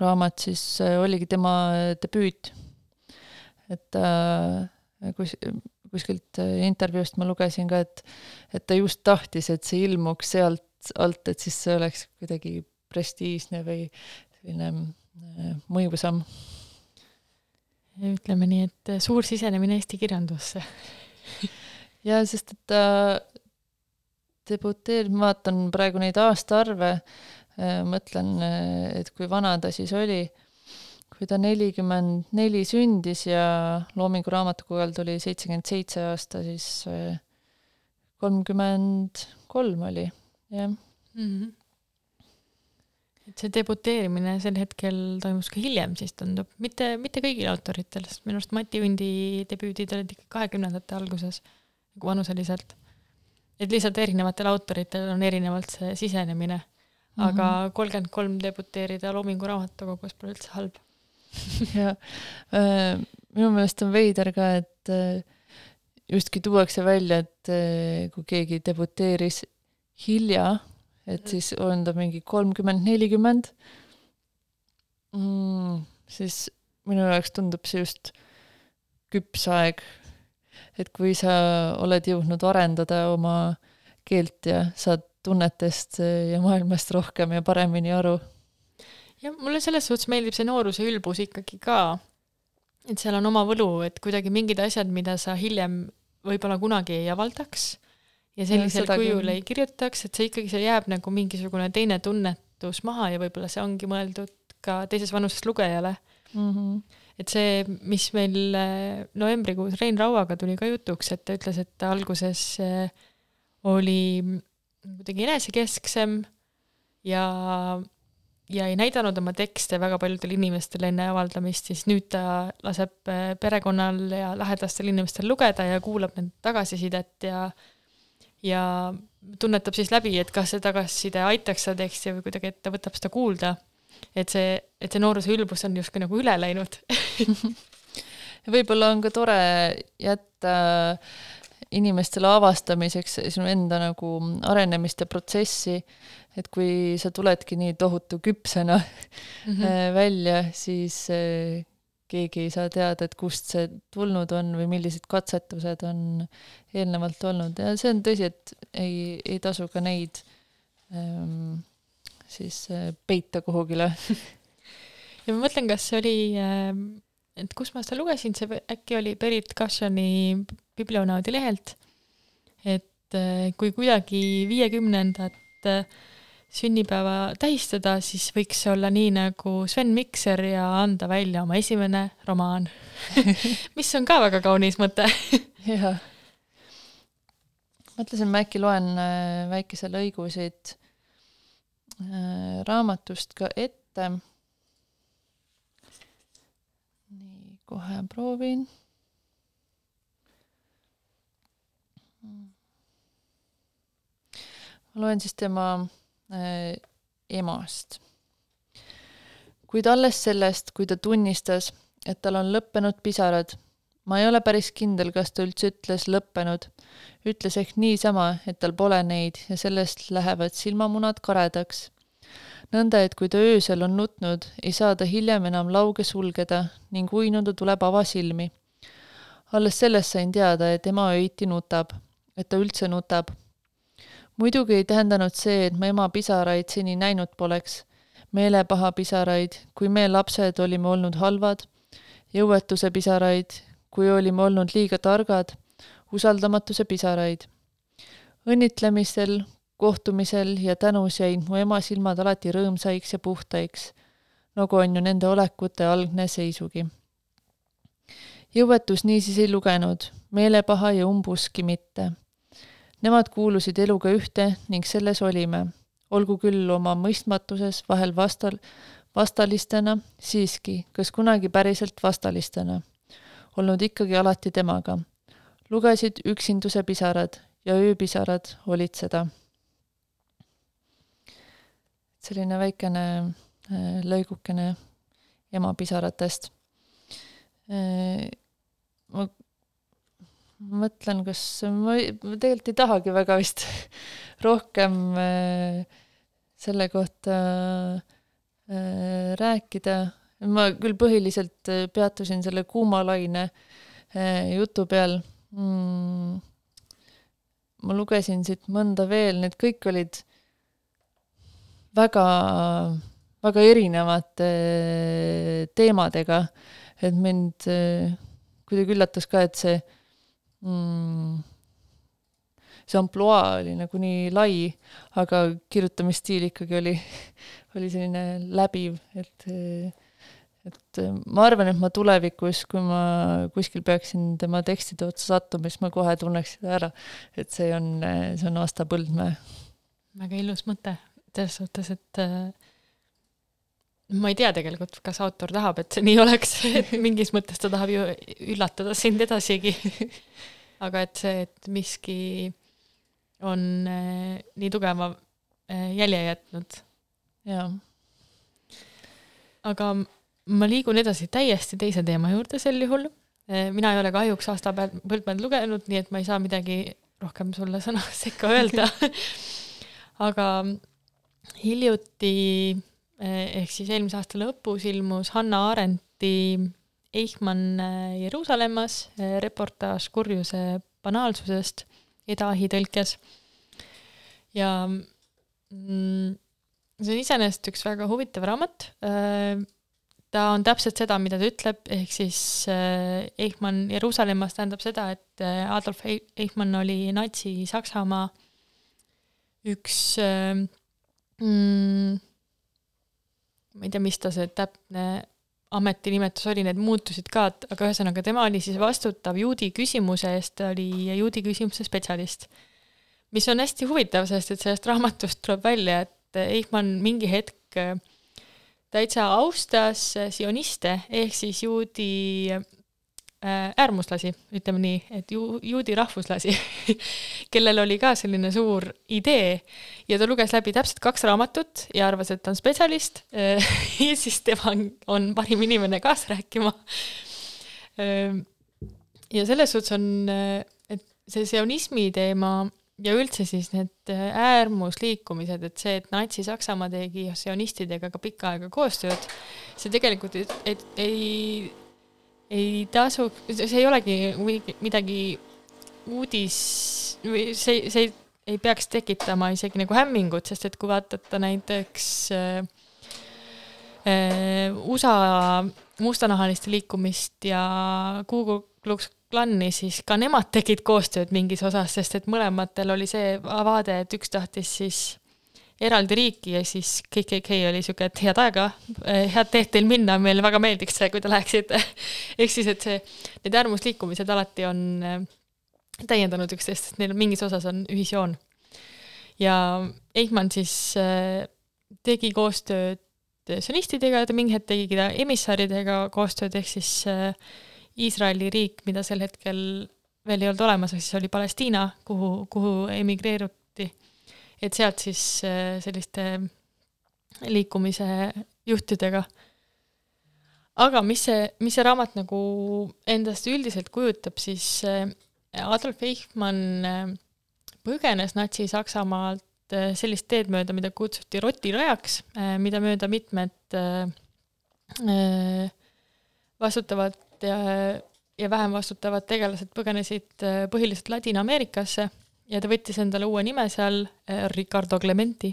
raamat siis äh, oligi tema äh, debüüt. et kus, kuskilt intervjuust ma lugesin ka, et, et ta just tahtis, et see ilmuks sealt alt, et siis see oleks kuidagi prestiižne või selline mõjusam. ütleme nii, et suur sisenemine Eesti kirjandusse jaa, sest et ta debuteerinud, ma vaatan praegu neid aastaarve, äh, mõtlen, äh, et kui vana ta siis oli, kui ta nelikümmend neli sündis ja Loomingu Raamatukogul tuli seitsekümmend seitse aasta, siis äh, kolmkümmend kolm oli, jah mm. -hmm. See debuteerimine sel hetkel toimus ka hiljem, siis tundub, mitte, mitte kõigil autoritel, sest minu arust Mati Undi debüüdid olid ikka kahekümnendate alguses, nagu vanuseliselt et lihtsalt erinevatel autoritel on erinevalt see sisenemine. aga mhm. kolmkümmend kolm debuteerida Loomingu Raamatukogus pole üldse halb ja äh, minu meelest on veider ka, et äh, justkui tuuakse välja, et äh, kui keegi debuteeris hilja, et siis on ta mingi kolmkümmend, nelikümmend, mm, siis minu jaoks tundub see just küps aeg. Et kui sa oled jõudnud arendada oma keelt ja saad tunnetest ja maailmast rohkem ja paremini aru. jah, mulle selles suhtes meeldib see nooruse ülbus ikkagi ka, et seal on oma võlu, et kuidagi mingid asjad, mida sa hiljem võib-olla kunagi ei avaldaks ja sellisel ja, kujul ei kirjutaks, et see ikkagi, see jääb nagu mingisugune teine tunnetus maha ja võib-olla see ongi mõeldud ka teises vanuses lugejale mm. -hmm et see, mis meil äh, novembrikuus Rein Rauaga tuli ka jutuks, et ta ütles, et ta alguses äh, oli kuidagi enesekesksem ja, ja ei näidanud oma tekste väga paljudele inimestele enne avaldamist, siis nüüd ta laseb äh, perekonnal ja lähedastel inimestel lugeda ja kuulab nende tagasisidet ja ja tunnetab siis läbi, et kas see tagasiside aitaks seda teksti või kuidagi, et ta võtab seda kuulda. Et see, et see nooruse ülbus on justkui nagu üle läinud. Võib-olla on ka tore jätta inimestele avastamiseks sinu enda nagu arenemist ja protsessi, et kui sa tuledki nii tohutu küpsena mm -hmm. välja, siis äh, keegi ei saa teada, et kust see tulnud on või millised katsetused on eelnevalt olnud. Ja see on tõsi, et ei, ei tasu ka neid ähm, siis äh, peita kuhugile. Ja ma mõtlen, kas see oli, et kus ma seda lugesin, see äkki oli Berit Kašani biblionaudi lehelt, et kui kuidagi viiekümnendat sünnipäeva tähistada, siis võiks see olla nii nagu Sven Mikser ja anda välja oma esimene romaan mis on ka väga kaunis mõte jah. mõtlesin, ma äkki loen äh, väikese lõigu siit äh, raamatust ka ette. nii, kohe proovin ma loen siis tema emast. kuid alles sellest, kui ta tunnistas, et tal on lõppenud pisarad. ma ei ole päris kindel, kas ta üldse ütles lõppenud. ütles ehk niisama, et tal pole neid ja sellest lähevad silmamunad karedaks. nõnda, et kui ta öösel on nutnud, ei saa ta hiljem enam lauge sulgeda ning uinuda tuleb avasilmi. alles sellest sain teada, et ema öiti nutab, et ta üldse nutab muidugi ei tähendanud see, et ma ema pisaraid seni näinud poleks. meelepaha pisaraid, kui me lapsed olime olnud halvad, jõuetuse pisaraid, kui olime olnud liiga targad, usaldamatuse pisaraid. õnnitlemisel, kohtumisel ja tänus jäid mu ema silmad alati rõõmsaiks ja puhtaiks, nagu on ju nende olekute algne seisugi. jõuetus niisiis ei lugenud, meelepaha ja umbuski mitte Nemad kuulusid eluga ühte ning selles olime, olgu küll oma mõistmatuses vahel vastal, vastalistena, siiski, kas kunagi päriselt vastalistena, olnud ikkagi alati temaga. lugesid üksinduse pisarad ja ööpisarad olid seda. selline väikene äh, lõigukene ema pisaratest. Ma mõtlen, kas ma, ma tegelikult ei tahagi väga vist rohkem äh, selle kohta äh, rääkida. ma küll põhiliselt äh, peatusin selle kuumalaine jutu peal mm,. ma lugesin siit mõnda veel, need kõik olid väga, väga erinevate teemadega, et mind kuidagi üllatas ka, et see mm, see ampluaa oli nagu nii lai, aga kirjutamisstiil ikkagi oli, oli selline läbiv, et et ma arvan, et ma tulevikus, kui ma kuskil peaksin tema tekstide otsa sattuma, siis ma kohe tunneks seda ära, et see on, see on Asta Põldmäe. väga ilus mõte, selles suhtes, et ma ei tea tegelikult, kas autor tahab, et see nii oleks, et mingis mõttes ta tahab ju üllatada sind edasigi aga et see, et miski on äh, nii tugeva äh, jälje jätnud. jaa. aga ma liigun edasi täiesti teise teema juurde sel juhul. mina ei ole kahjuks aasta pealt Põldmäed lugenud, nii et ma ei saa midagi rohkem sulle sõna sekka öelda aga hiljuti ehk siis eelmise aasta lõpus ilmus Hanna Arendti Eichmann Jeruusalemmas reportaaž kurjuse banaalsusest Edahi tõlkes. ja mm, see on iseenesest üks väga huvitav raamat. ta on täpselt seda, mida ta ütleb, ehk siis Eichmann Jeruusalemmas tähendab seda, et Adolf Eichmann oli Natsi-Saksamaa üks mm, ma ei tea, mis ta see täpne ametinimetus oli, need muutusid ka, aga ühesõnaga tema oli siis vastutav juudi küsimuse eest, ta oli juudi küsimuse spetsialist. mis on hästi huvitav, sest et sellest raamatust tuleb välja, et Eichmann mingi hetk täitsa austas sioniste ehk siis juudi Äh, äärmuslasi, ütleme nii, et ju-, juudi rahvuslasi kellel oli ka selline suur idee ja ta luges läbi täpselt kaks raamatut ja arvas, et ta on spetsialist ja siis tema on, parim inimene kaasa rääkima. Ähm, ja selles suhtes on, et see sionismi teema ja üldse siis need äärmusliikumised, et see, et Natsi-Saksamaa tegi sionistidega ka pikka aega koostööd, see tegelikult ei, ei, ei ei tasu, see ei olegi midagi uudis või see, see ei peaks tekitama isegi nagu hämmingut, sest et kui vaadata näiteks äh, äh, USA mustanahaliste liikumist ja Google Klux Klani, siis ka nemad tegid koostööd mingis osas, sest et mõlematel oli see vaade, et üks tahtis siis eraldi riiki ja siis KKK oli sihuke, et head aega, head teed teil minna, meile väga meeldiks see, kui te läheksite. ehk siis, et see, need äärmusliikumised alati on äh, täiendanud üksteist, sest neil mingis osas on ühisjoon. ja Eichmann siis äh, tegi koostööd sionistidega, ta mingi hetk tegi ka emissaridega koostööd, ehk siis Iisraeli riik, mida sel hetkel veel ei olnud olemas, ehk siis oli Palestiina, kuhu, kuhu emigreeruti. Et sealt siis äh, selliste liikumise juhtidega. aga mis see, mis see raamat nagu endast üldiselt kujutab, siis äh, Adolf Eichmann äh, põgenes Natsi-Saksamaalt sellist teed mööda, mida kutsuti rotirajaks, mida mööda mitmed vastutavad ja, ja vähem vastutavad tegelased põgenesid põhiliselt Ladina-Ameerikasse ja ta võttis endale uue nime seal, äh, Ricardo Clementi,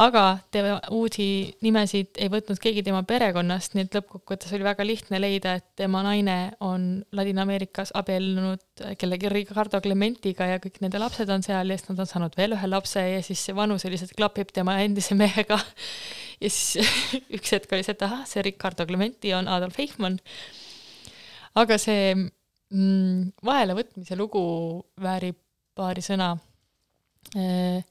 aga tema uusi nimesid ei võtnud keegi tema perekonnast, nii et lõppkokkuvõttes oli väga lihtne leida, et tema naine on Ladina-Ameerikas abiellunud kellegi Ricardo Clementiga ja kõik nende lapsed on seal ja siis nad on saanud veel ühe lapse ja siis see vanus lihtsalt klapib tema endise mehega. ja siis üks hetk oli see, et ahah, see Ricardo Clementi on Adolf Eichmann aga see mm, vahelevõtmise lugu väärib paari sõna. E,.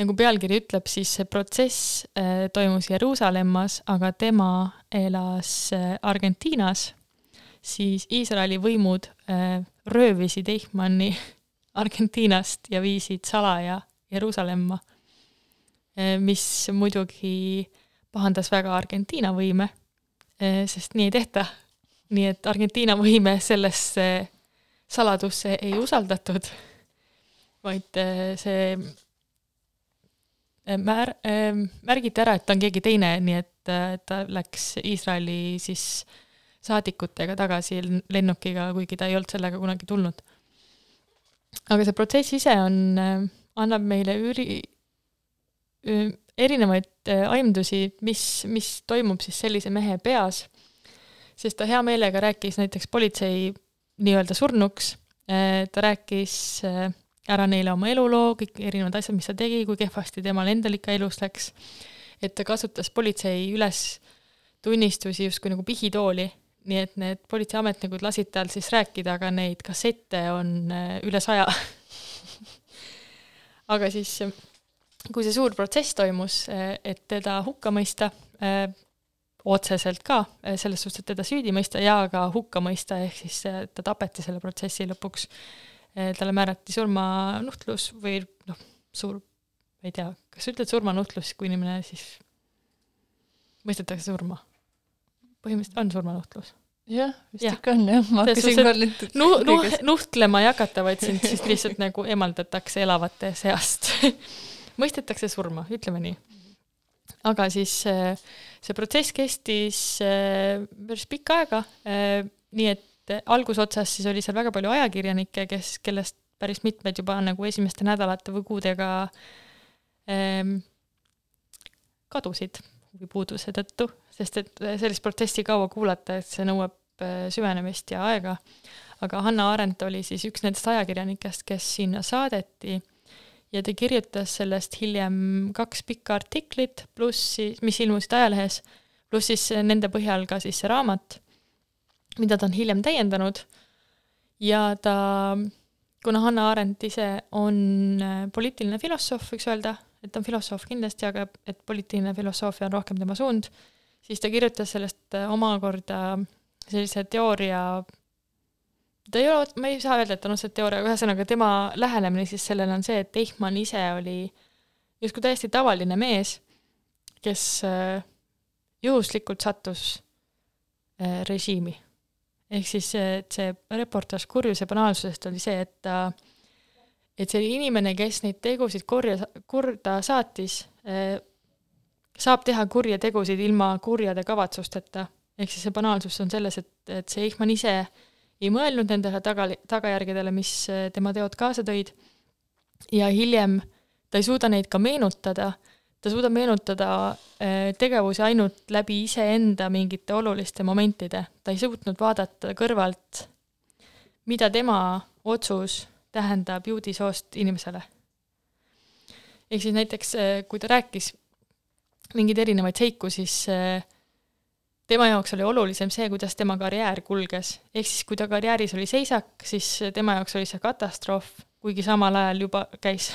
nagu pealkiri ütleb, siis see protsess e, toimus Jeruusalemmas, aga tema elas e, Argentiinas, siis Iisraeli võimud röövisid Eichmanni Argentiinast ja viisid salaja Jeruusalemma mis muidugi pahandas väga Argentiina võime, sest nii ei tehta. Nii et Argentiina võime sellesse saladusse ei usaldatud, vaid äh, see äh, mär-, äh, märgiti ära, et ta on keegi teine, nii et ta läks Iisraeli siis saadikutega tagasi lennukiga, kuigi ta ei olnud sellega kunagi tulnud. aga see protsess ise on, annab meile üri-, erinevaid aimdusi, mis, mis toimub siis sellise mehe peas sest ta hea meelega rääkis näiteks politsei nii-öelda surnuks, ta rääkis äh, ära neile oma eluloo, kõik erinevad asjad, mis ta tegi, kui kehvasti temal endal ikka elus läks, et ta kasutas politsei ülestunnistusi justkui nagu pihitooli, nii et need politseiametnikud lasid tal siis rääkida, aga neid kassette on äh, üle saja. Aga siis, kui see suur protsess toimus, et teda hukka mõista, otseselt ka, selles suhtes, et teda süüdi mõista ja ka hukka mõista, ehk siis ta tapeti selle protsessi lõpuks. Eh, talle määrati surmanuhtlus või noh, suur, ma ei tea, kas sa ütled surmanuhtlus, kui inimene siis mõistetakse surma? põhimõtteliselt on surmanuhtlus. Jah, vist ja. ikka on jah, ma hakkasin ka nüüd nu-, nu-, nuhtlema ei hakata, vaid sind siis lihtsalt nagu eemaldatakse elavate seast. Mõistetakse surma, ütleme nii. Aga siis äh, see protsess kestis äh, päris pikka aega, nii et algusotsas siis oli seal väga palju ajakirjanikke, kes, kellest päris mitmed juba nagu esimeste nädalate või kuudega ähm, kadusid huvipuuduse tõttu, sest et sellist protsessi kaua kuulata, et see nõuab süvenemist ja aega. aga Hanna Arendt oli siis üks nendest ajakirjanikest, kes sinna saadeti ja ta kirjutas sellest hiljem kaks pikka artiklit, pluss siis, mis ilmusid ajalehes, pluss siis nende põhjal ka siis see raamat, mida ta on hiljem täiendanud ja ta, kuna Hanna Arendt ise on äh, poliitiline filosoof, võiks öelda, et ta on filosoof kindlasti, aga et poliitiline filosoofia on rohkem tema suund, siis ta kirjutas sellest äh, omakorda sellise teooria ta ei ole, ma ei saa öelda, et on otseselt teooria, aga ühesõnaga tema lähenemine siis sellele on see, et Eichmann ise oli justkui täiesti tavaline mees, kes äh, juhuslikult sattus režiimi. Ehk siis see, et see reportaaž kurjuse banaalsusest oli see, et ta, et see inimene, kes neid tegusid korja, korda saatis, äh, saab teha kurje tegusid ilma kurjade kavatsusteta. ehk siis see banaalsus on selles, et, et see Eichmann ise ei mõelnud nendele taga, tagajärgedele, mis äh, tema teod kaasa tõid. ja hiljem ta ei suuda neid ka meenutada, ta suudab meenutada äh, tegevusi ainult läbi iseenda mingite oluliste momentide, ta ei suutnud vaadata kõrvalt, mida tema otsus tähendab juudi soost inimesele. ehk siis näiteks, äh, kui ta rääkis mingeid erinevaid seiku, siis äh, tema jaoks oli olulisem see, kuidas tema karjäär kulges. ehk siis, kui ta karjääris oli seisak, siis tema jaoks oli see katastroof, kuigi samal ajal juba käis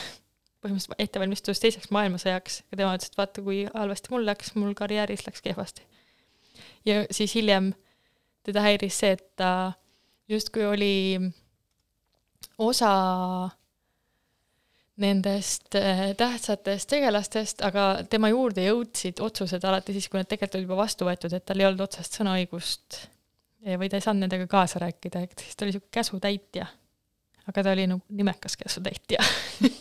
põhimõtteliselt ettevalmistus teiseks maailmasõjaks ja tema ütles, et vaata, kui halvasti mul läks, mul karjääris läks kehvasti. ja siis hiljem teda häiris see, et ta justkui oli osa nendest äh, tähtsatest tegelastest, aga tema juurde jõudsid otsused alati siis, kui need tegelikult olid juba vastu võetud, et tal ei olnud otsest sõnaõigust või ta ei saanud nendega kaasa rääkida, ehk siis ta oli niisugune käsutäitja. aga ta oli nagu nimekas käsutäitja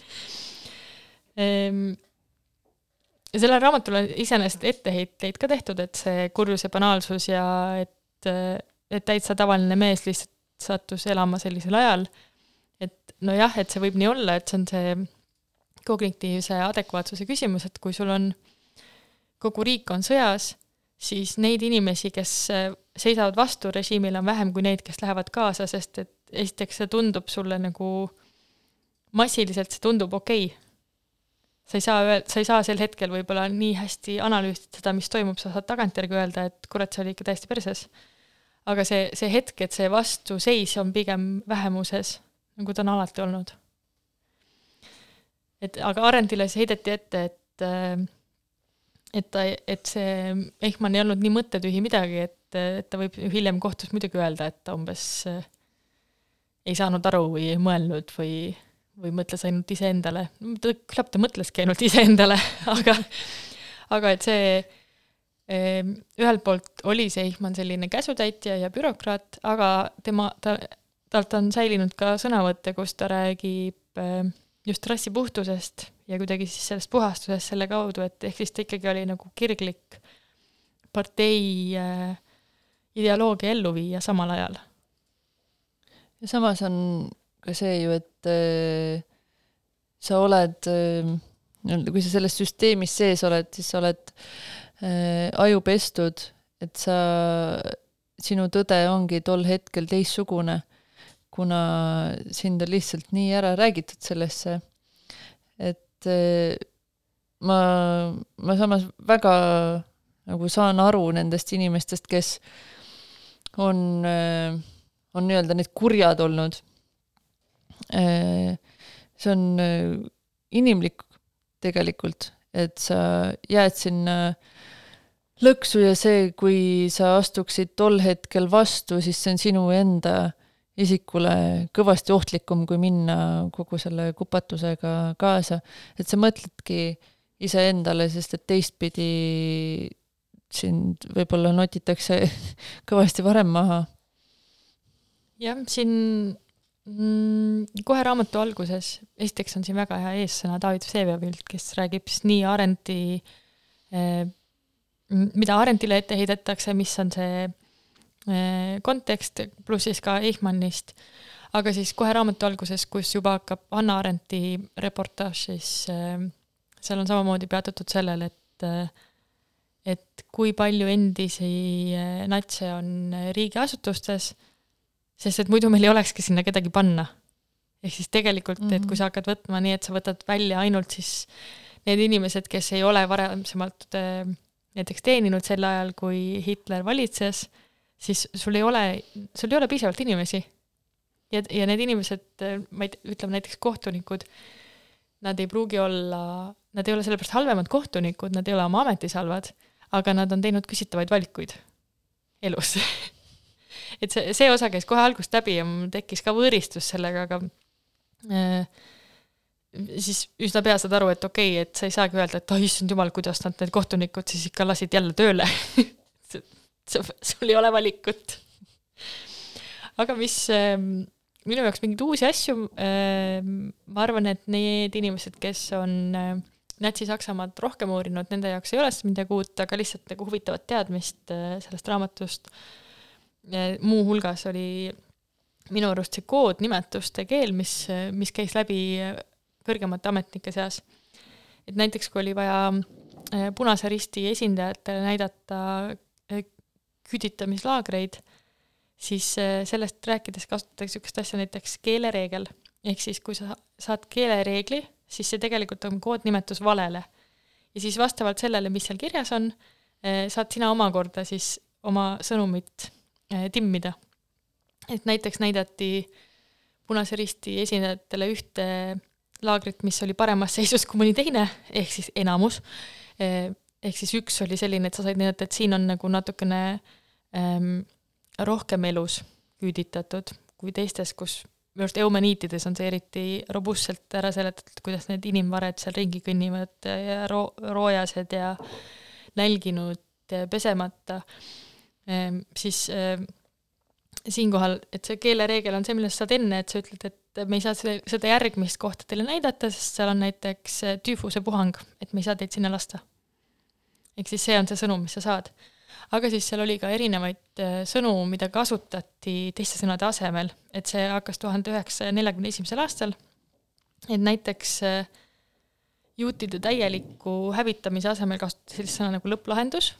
ja sellele raamatule iseenesest etteheiteid ka tehtud, et see kurjus ja banaalsus ja et, et täitsa tavaline mees lihtsalt sattus elama sellisel ajal et nojah, et see võib nii olla, et see on see kognitiivse adekvaatsuse küsimus, et kui sul on, kogu riik on sõjas, siis neid inimesi, kes seisavad vastu režiimile, on vähem kui neid, kes lähevad kaasa, sest et esiteks see tundub sulle nagu massiliselt, see tundub okei okay. Sa ei saa öelda, sa ei saa sel hetkel võib-olla nii hästi analüüsida seda, mis toimub, sa saad tagantjärgi öelda, et kurat, see oli ikka täiesti perses. aga see, see hetk, et see vastuseis on pigem vähemuses nagu ta on alati olnud. et aga Arendile siis heideti ette, et äh, et ta, et see Eichmann ei olnud nii mõttetühi midagi, et, et ta võib hiljem kohtus muidugi öelda, et ta umbes äh, ei saanud aru või ei mõelnud või, või mõtles ainult iseendale. küllap ta mõtleski ainult iseendale, aga, aga et see äh, ühelt poolt oli see Eichmann selline käsutäitja ja bürokraat, aga tema, ta talt on säilinud ka sõnavõtte, kus ta räägib äh, just rassi puhtusest ja kuidagi siis sellest puhastusest selle kaudu, et ehk siis ta ikkagi oli nagu kirglik partei äh, ideoloogia elluviija samal ajal. ja samas on ka see ju, et äh, sa oled äh, nii-öelda, kui sa selles süsteemis sees oled, siis sa oled äh, aju pestud, et sa, sinu tõde ongi tol hetkel teistsugune kuna sind on lihtsalt nii ära räägitud sellesse, et eh, ma, ma samas väga nagu saan aru nendest inimestest, kes on, eh, on nii-öelda need kurjad olnud. Eh, see on inimlik tegelikult, et sa jääd sinna lõksu ja see, kui sa astuksid tol hetkel vastu, siis see on sinu enda isikule kõvasti ohtlikum, kui minna kogu selle kupatusega kaasa. et sa mõtledki iseendale, sest et teistpidi sind võib-olla notitakse kõvasti varem maha. jah, siin mm, kohe raamatu alguses, esiteks on siin väga hea eessõna David Vseviavilt, kes räägib siis nii Arendi eh,, mida Arendile ette heidetakse, mis on see Äh, kontekst, pluss siis ka Eichmannist, aga siis kohe raamatu alguses, kus juba hakkab Hanna Arendti reportaaž, siis äh, seal on samamoodi peatutud sellel, et äh, et kui palju endisi natse on riigiasutustes, sest et muidu meil ei olekski sinna kedagi panna. ehk siis tegelikult, et kui sa hakkad võtma nii, et sa võtad välja ainult siis need inimesed, kes ei ole varasemalt näiteks teeninud sel ajal, kui Hitler valitses siis sul ei ole, sul ei ole piisavalt inimesi. ja, ja need inimesed, ma ei tea, ütleme näiteks kohtunikud, nad ei pruugi olla, nad ei ole sellepärast halvemad kohtunikud, nad ei ole oma ametis halvad, aga nad on teinud küsitavaid valikuid elus et see, see osa käis kohe algusest läbi ja mul tekkis ka võõristus sellega, aga äh, siis üsna pea saad aru, et okei okay,, et sa ei saagi öelda, et oh issand jumal, kuidas nad need kohtunikud siis ikka lasid jälle tööle sul ei ole valikut. aga mis ähm, minu jaoks mingeid uusi asju, ähm, ma arvan, et need inimesed, kes on äh, Natsi-Saksamaad rohkem uurinud, nende jaoks ei ole see midagi uut, aga lihtsalt nagu huvitavat teadmist äh, sellest raamatust. Muuhulgas oli minu arust see koodnimetuste keel, mis, mis käis läbi kõrgemate ametnike seas. et näiteks, kui oli vaja äh, Punase Risti esindajatele näidata äh, küüditamislaagreid, siis äh, sellest rääkides kasutatakse niisugust asja näiteks keelereegel, ehk siis kui sa saad keelereegli, siis see tegelikult on koodnimetus valele. ja siis vastavalt sellele, mis seal kirjas on, saad sina omakorda siis oma sõnumit timmida. et näiteks näidati Punase Risti esindajatele ühte laagrit, mis oli paremas seisus kui mõni teine, ehk siis enamus, ehk siis üks oli selline, et sa said näidata, et siin on nagu natukene ähm, rohkem elus küüditatud kui teistes, kus minu arust eumeniitides on see eriti robustselt ära seletatud, kuidas need inimvared seal ringi kõnnivad ja ro-, roojased ja nälginud, pesemata, siis ehm, siinkohal, et see keelereegel on see, millest sa saad enne, et sa ütled, et me ei saa seda järgmist kohta teile näidata, sest seal on näiteks tüüfusepuhang, et me ei saa teid sinna lasta. ehk siis see on see sõnum, mis sa saad. Aga siis seal oli ka erinevaid äh, sõnu, mida kasutati teiste sõnade asemel, et see hakkas tuhande üheksasaja neljakümne esimesel aastal, et näiteks äh, juutide täieliku hävitamise asemel kasutati sellist sõna nagu lõpplahendus,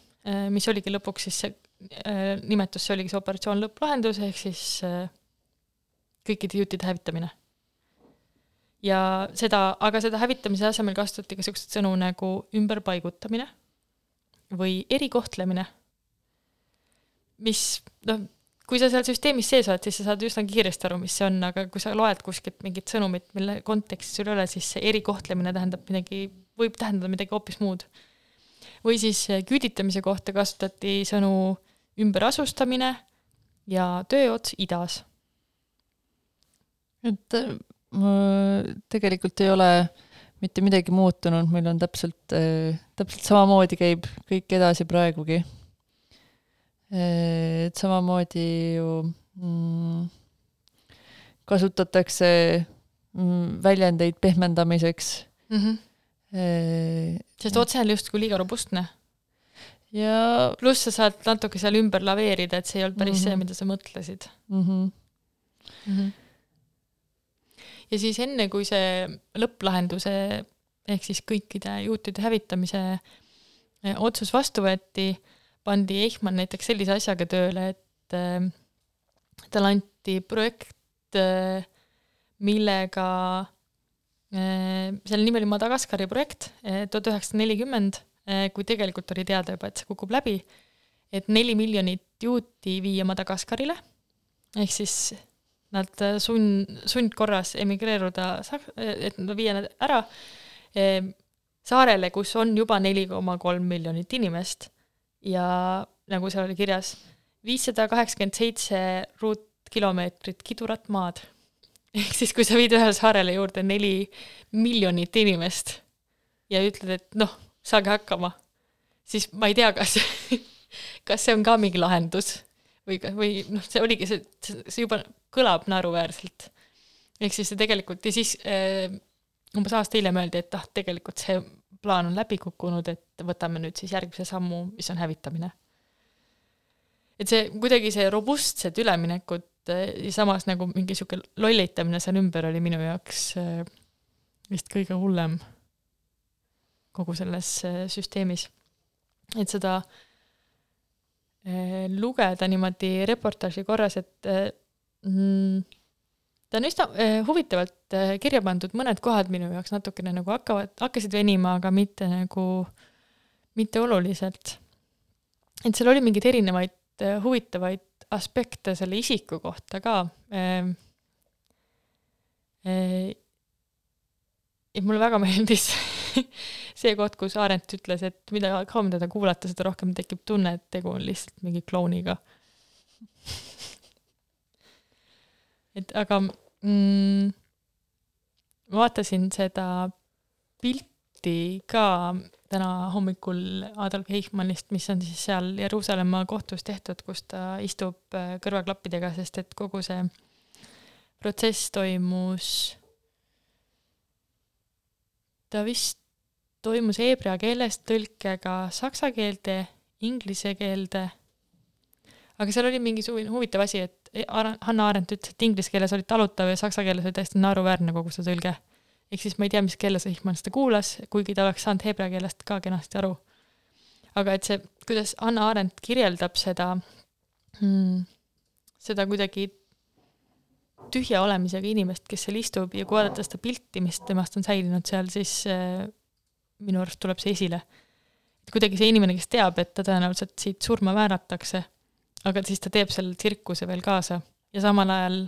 mis oligi lõpuks siis see nimetus, see oligi see operatsioon lõpplahendus, ehk siis kõikide juutide hävitamine. ja seda, aga seda hävitamise asemel kasutati ka niisuguseid sõnu nagu ümberpaigutamine või erikohtlemine mis noh, kui sa seal süsteemis sees oled, siis sa saad üsna kiiresti aru, mis see on, aga kui sa loed kuskilt mingit sõnumit, mille kontekstis sul ei ole, siis see erikohtlemine tähendab midagi, võib tähendada midagi hoopis muud. Või siis küüditamise kohta kasutati sõnu ümberasustamine ja tööots idas. et äh, tegelikult ei ole mitte midagi muutunud, meil on täpselt äh,, täpselt samamoodi käib kõik edasi praegugi et samamoodi ju mm, kasutatakse mm, väljendeid pehmendamiseks mm. -hmm. E, sest otse on justkui liiga robustne. ja pluss sa saad natuke seal ümber laveerida, et see ei olnud päris mm -hmm. see, mida sa mõtlesid mm. -hmm. Mm -hmm. ja siis enne, kui see lõpplahenduse ehk siis kõikide juutide hävitamise e, otsus vastu võeti, pandi Eichmann näiteks sellise asjaga tööle, et äh, talle anti projekt äh,, millega äh,, selle nimi oli Madagaskari projekt äh, tuhat üheksasada nelikümmend, äh, kui tegelikult oli teada juba, et see kukub läbi, et neli miljonit juuti viia Madagaskarile, ehk siis nad äh, sund, sundkorras emigreeruda, et viia nad ära saarele, kus on juba neli koma kolm miljonit inimest ja nagu seal oli kirjas, viissada kaheksakümmend seitse ruutkilomeetrit kidurat maad. ehk siis, kui sa viid ühele saarele juurde neli miljonit inimest ja ütled, et noh, saage hakkama, siis ma ei tea, kas kas see on ka mingi lahendus või, või noh, see oligi see, see juba kõlab naeruväärselt. ehk siis see tegelikult ja siis äh, umbes aasta hiljem öeldi, et ah, tegelikult see plaan on läbi kukkunud, et võtame nüüd siis järgmise sammu, mis on hävitamine. et see kuidagi see robustsed üleminekud eh, ja samas nagu mingi sihuke lollitamine seal ümber oli minu jaoks eh, vist kõige hullem kogu selles eh, süsteemis. et seda lugeda niimoodi reportaaži korras, et mm, ta on üsna huvitavalt kirja pandud, mõned kohad minu jaoks natukene nagu hakkavad, hakkasid venima, aga mitte nagu, mitte oluliselt. et seal oli mingeid erinevaid huvitavaid aspekte selle isiku kohta ka äh,. Äh, ja mulle väga meeldis see koht, kus Arendt ütles, et mida kauem teda kuulata, seda rohkem tekib tunne, et tegu on lihtsalt mingi klouniga et aga mm, vaatasin seda pilti ka täna hommikul Adolf Eichmannist, mis on siis seal Jeruusalemma kohtus tehtud, kus ta istub äh, kõrvaklappidega, sest et kogu see protsess toimus, ta vist toimus heebrea keelest tõlkega saksa keelde, inglise keelde, aga seal oli mingisugune huvitav asi, et et Hanna Arendt ütles, et inglise keeles oli talutav ja saksa keeles oli täiesti naeruväärne kogu see tõlge. Ehk siis ma ei tea, mis keeles Eichmann seda kuulas, kuigi ta oleks saanud heebrea keelest ka kenasti aru. aga et see, kuidas Anna Arendt kirjeldab seda hmm,, seda kuidagi tühja olemisega inimest, kes seal istub ja kui vaadata seda pilti, mis temast on säilinud seal, siis äh, minu arust tuleb see esile. et kuidagi see inimene, kes teab, et ta tõenäoliselt siit surma vääratakse, aga siis ta teeb selle tsirkuse veel kaasa ja samal ajal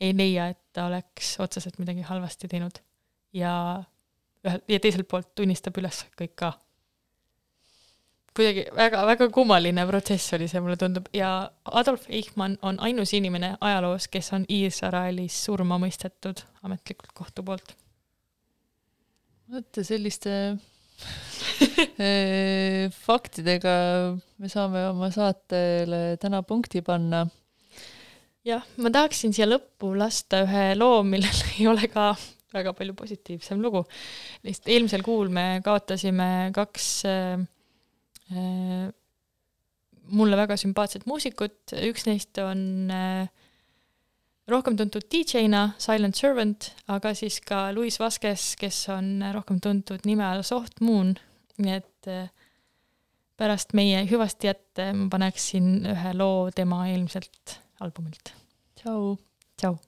ei leia, et ta oleks otseselt midagi halvasti teinud. ja ühel, ja teiselt poolt tunnistab üles kõik ka kuidagi väga-väga kummaline protsess oli see, mulle tundub, ja Adolf Eichmann on ainus inimene ajaloos, kes on Iisraelis surma mõistetud ametlikult kohtu poolt. vot selliste eh, faktidega me saame oma saatele täna punkti panna. Jah, ma tahaksin siia lõppu lasta ühe loo, millel ei ole ka väga palju positiivsem lugu. lihtsalt eelmisel kuul me kaotasime kaks äh, Äh, mulle väga sümpaatset muusikut, üks neist on äh, rohkem tuntud DJ-na Silent Servant, aga siis ka Luis Vasquez, kes on rohkem tuntud nime all Soft Moon, nii et äh, pärast meie hüvasti jätte ma paneksin ühe loo tema eelmiselt albumilt. tšau. tšau.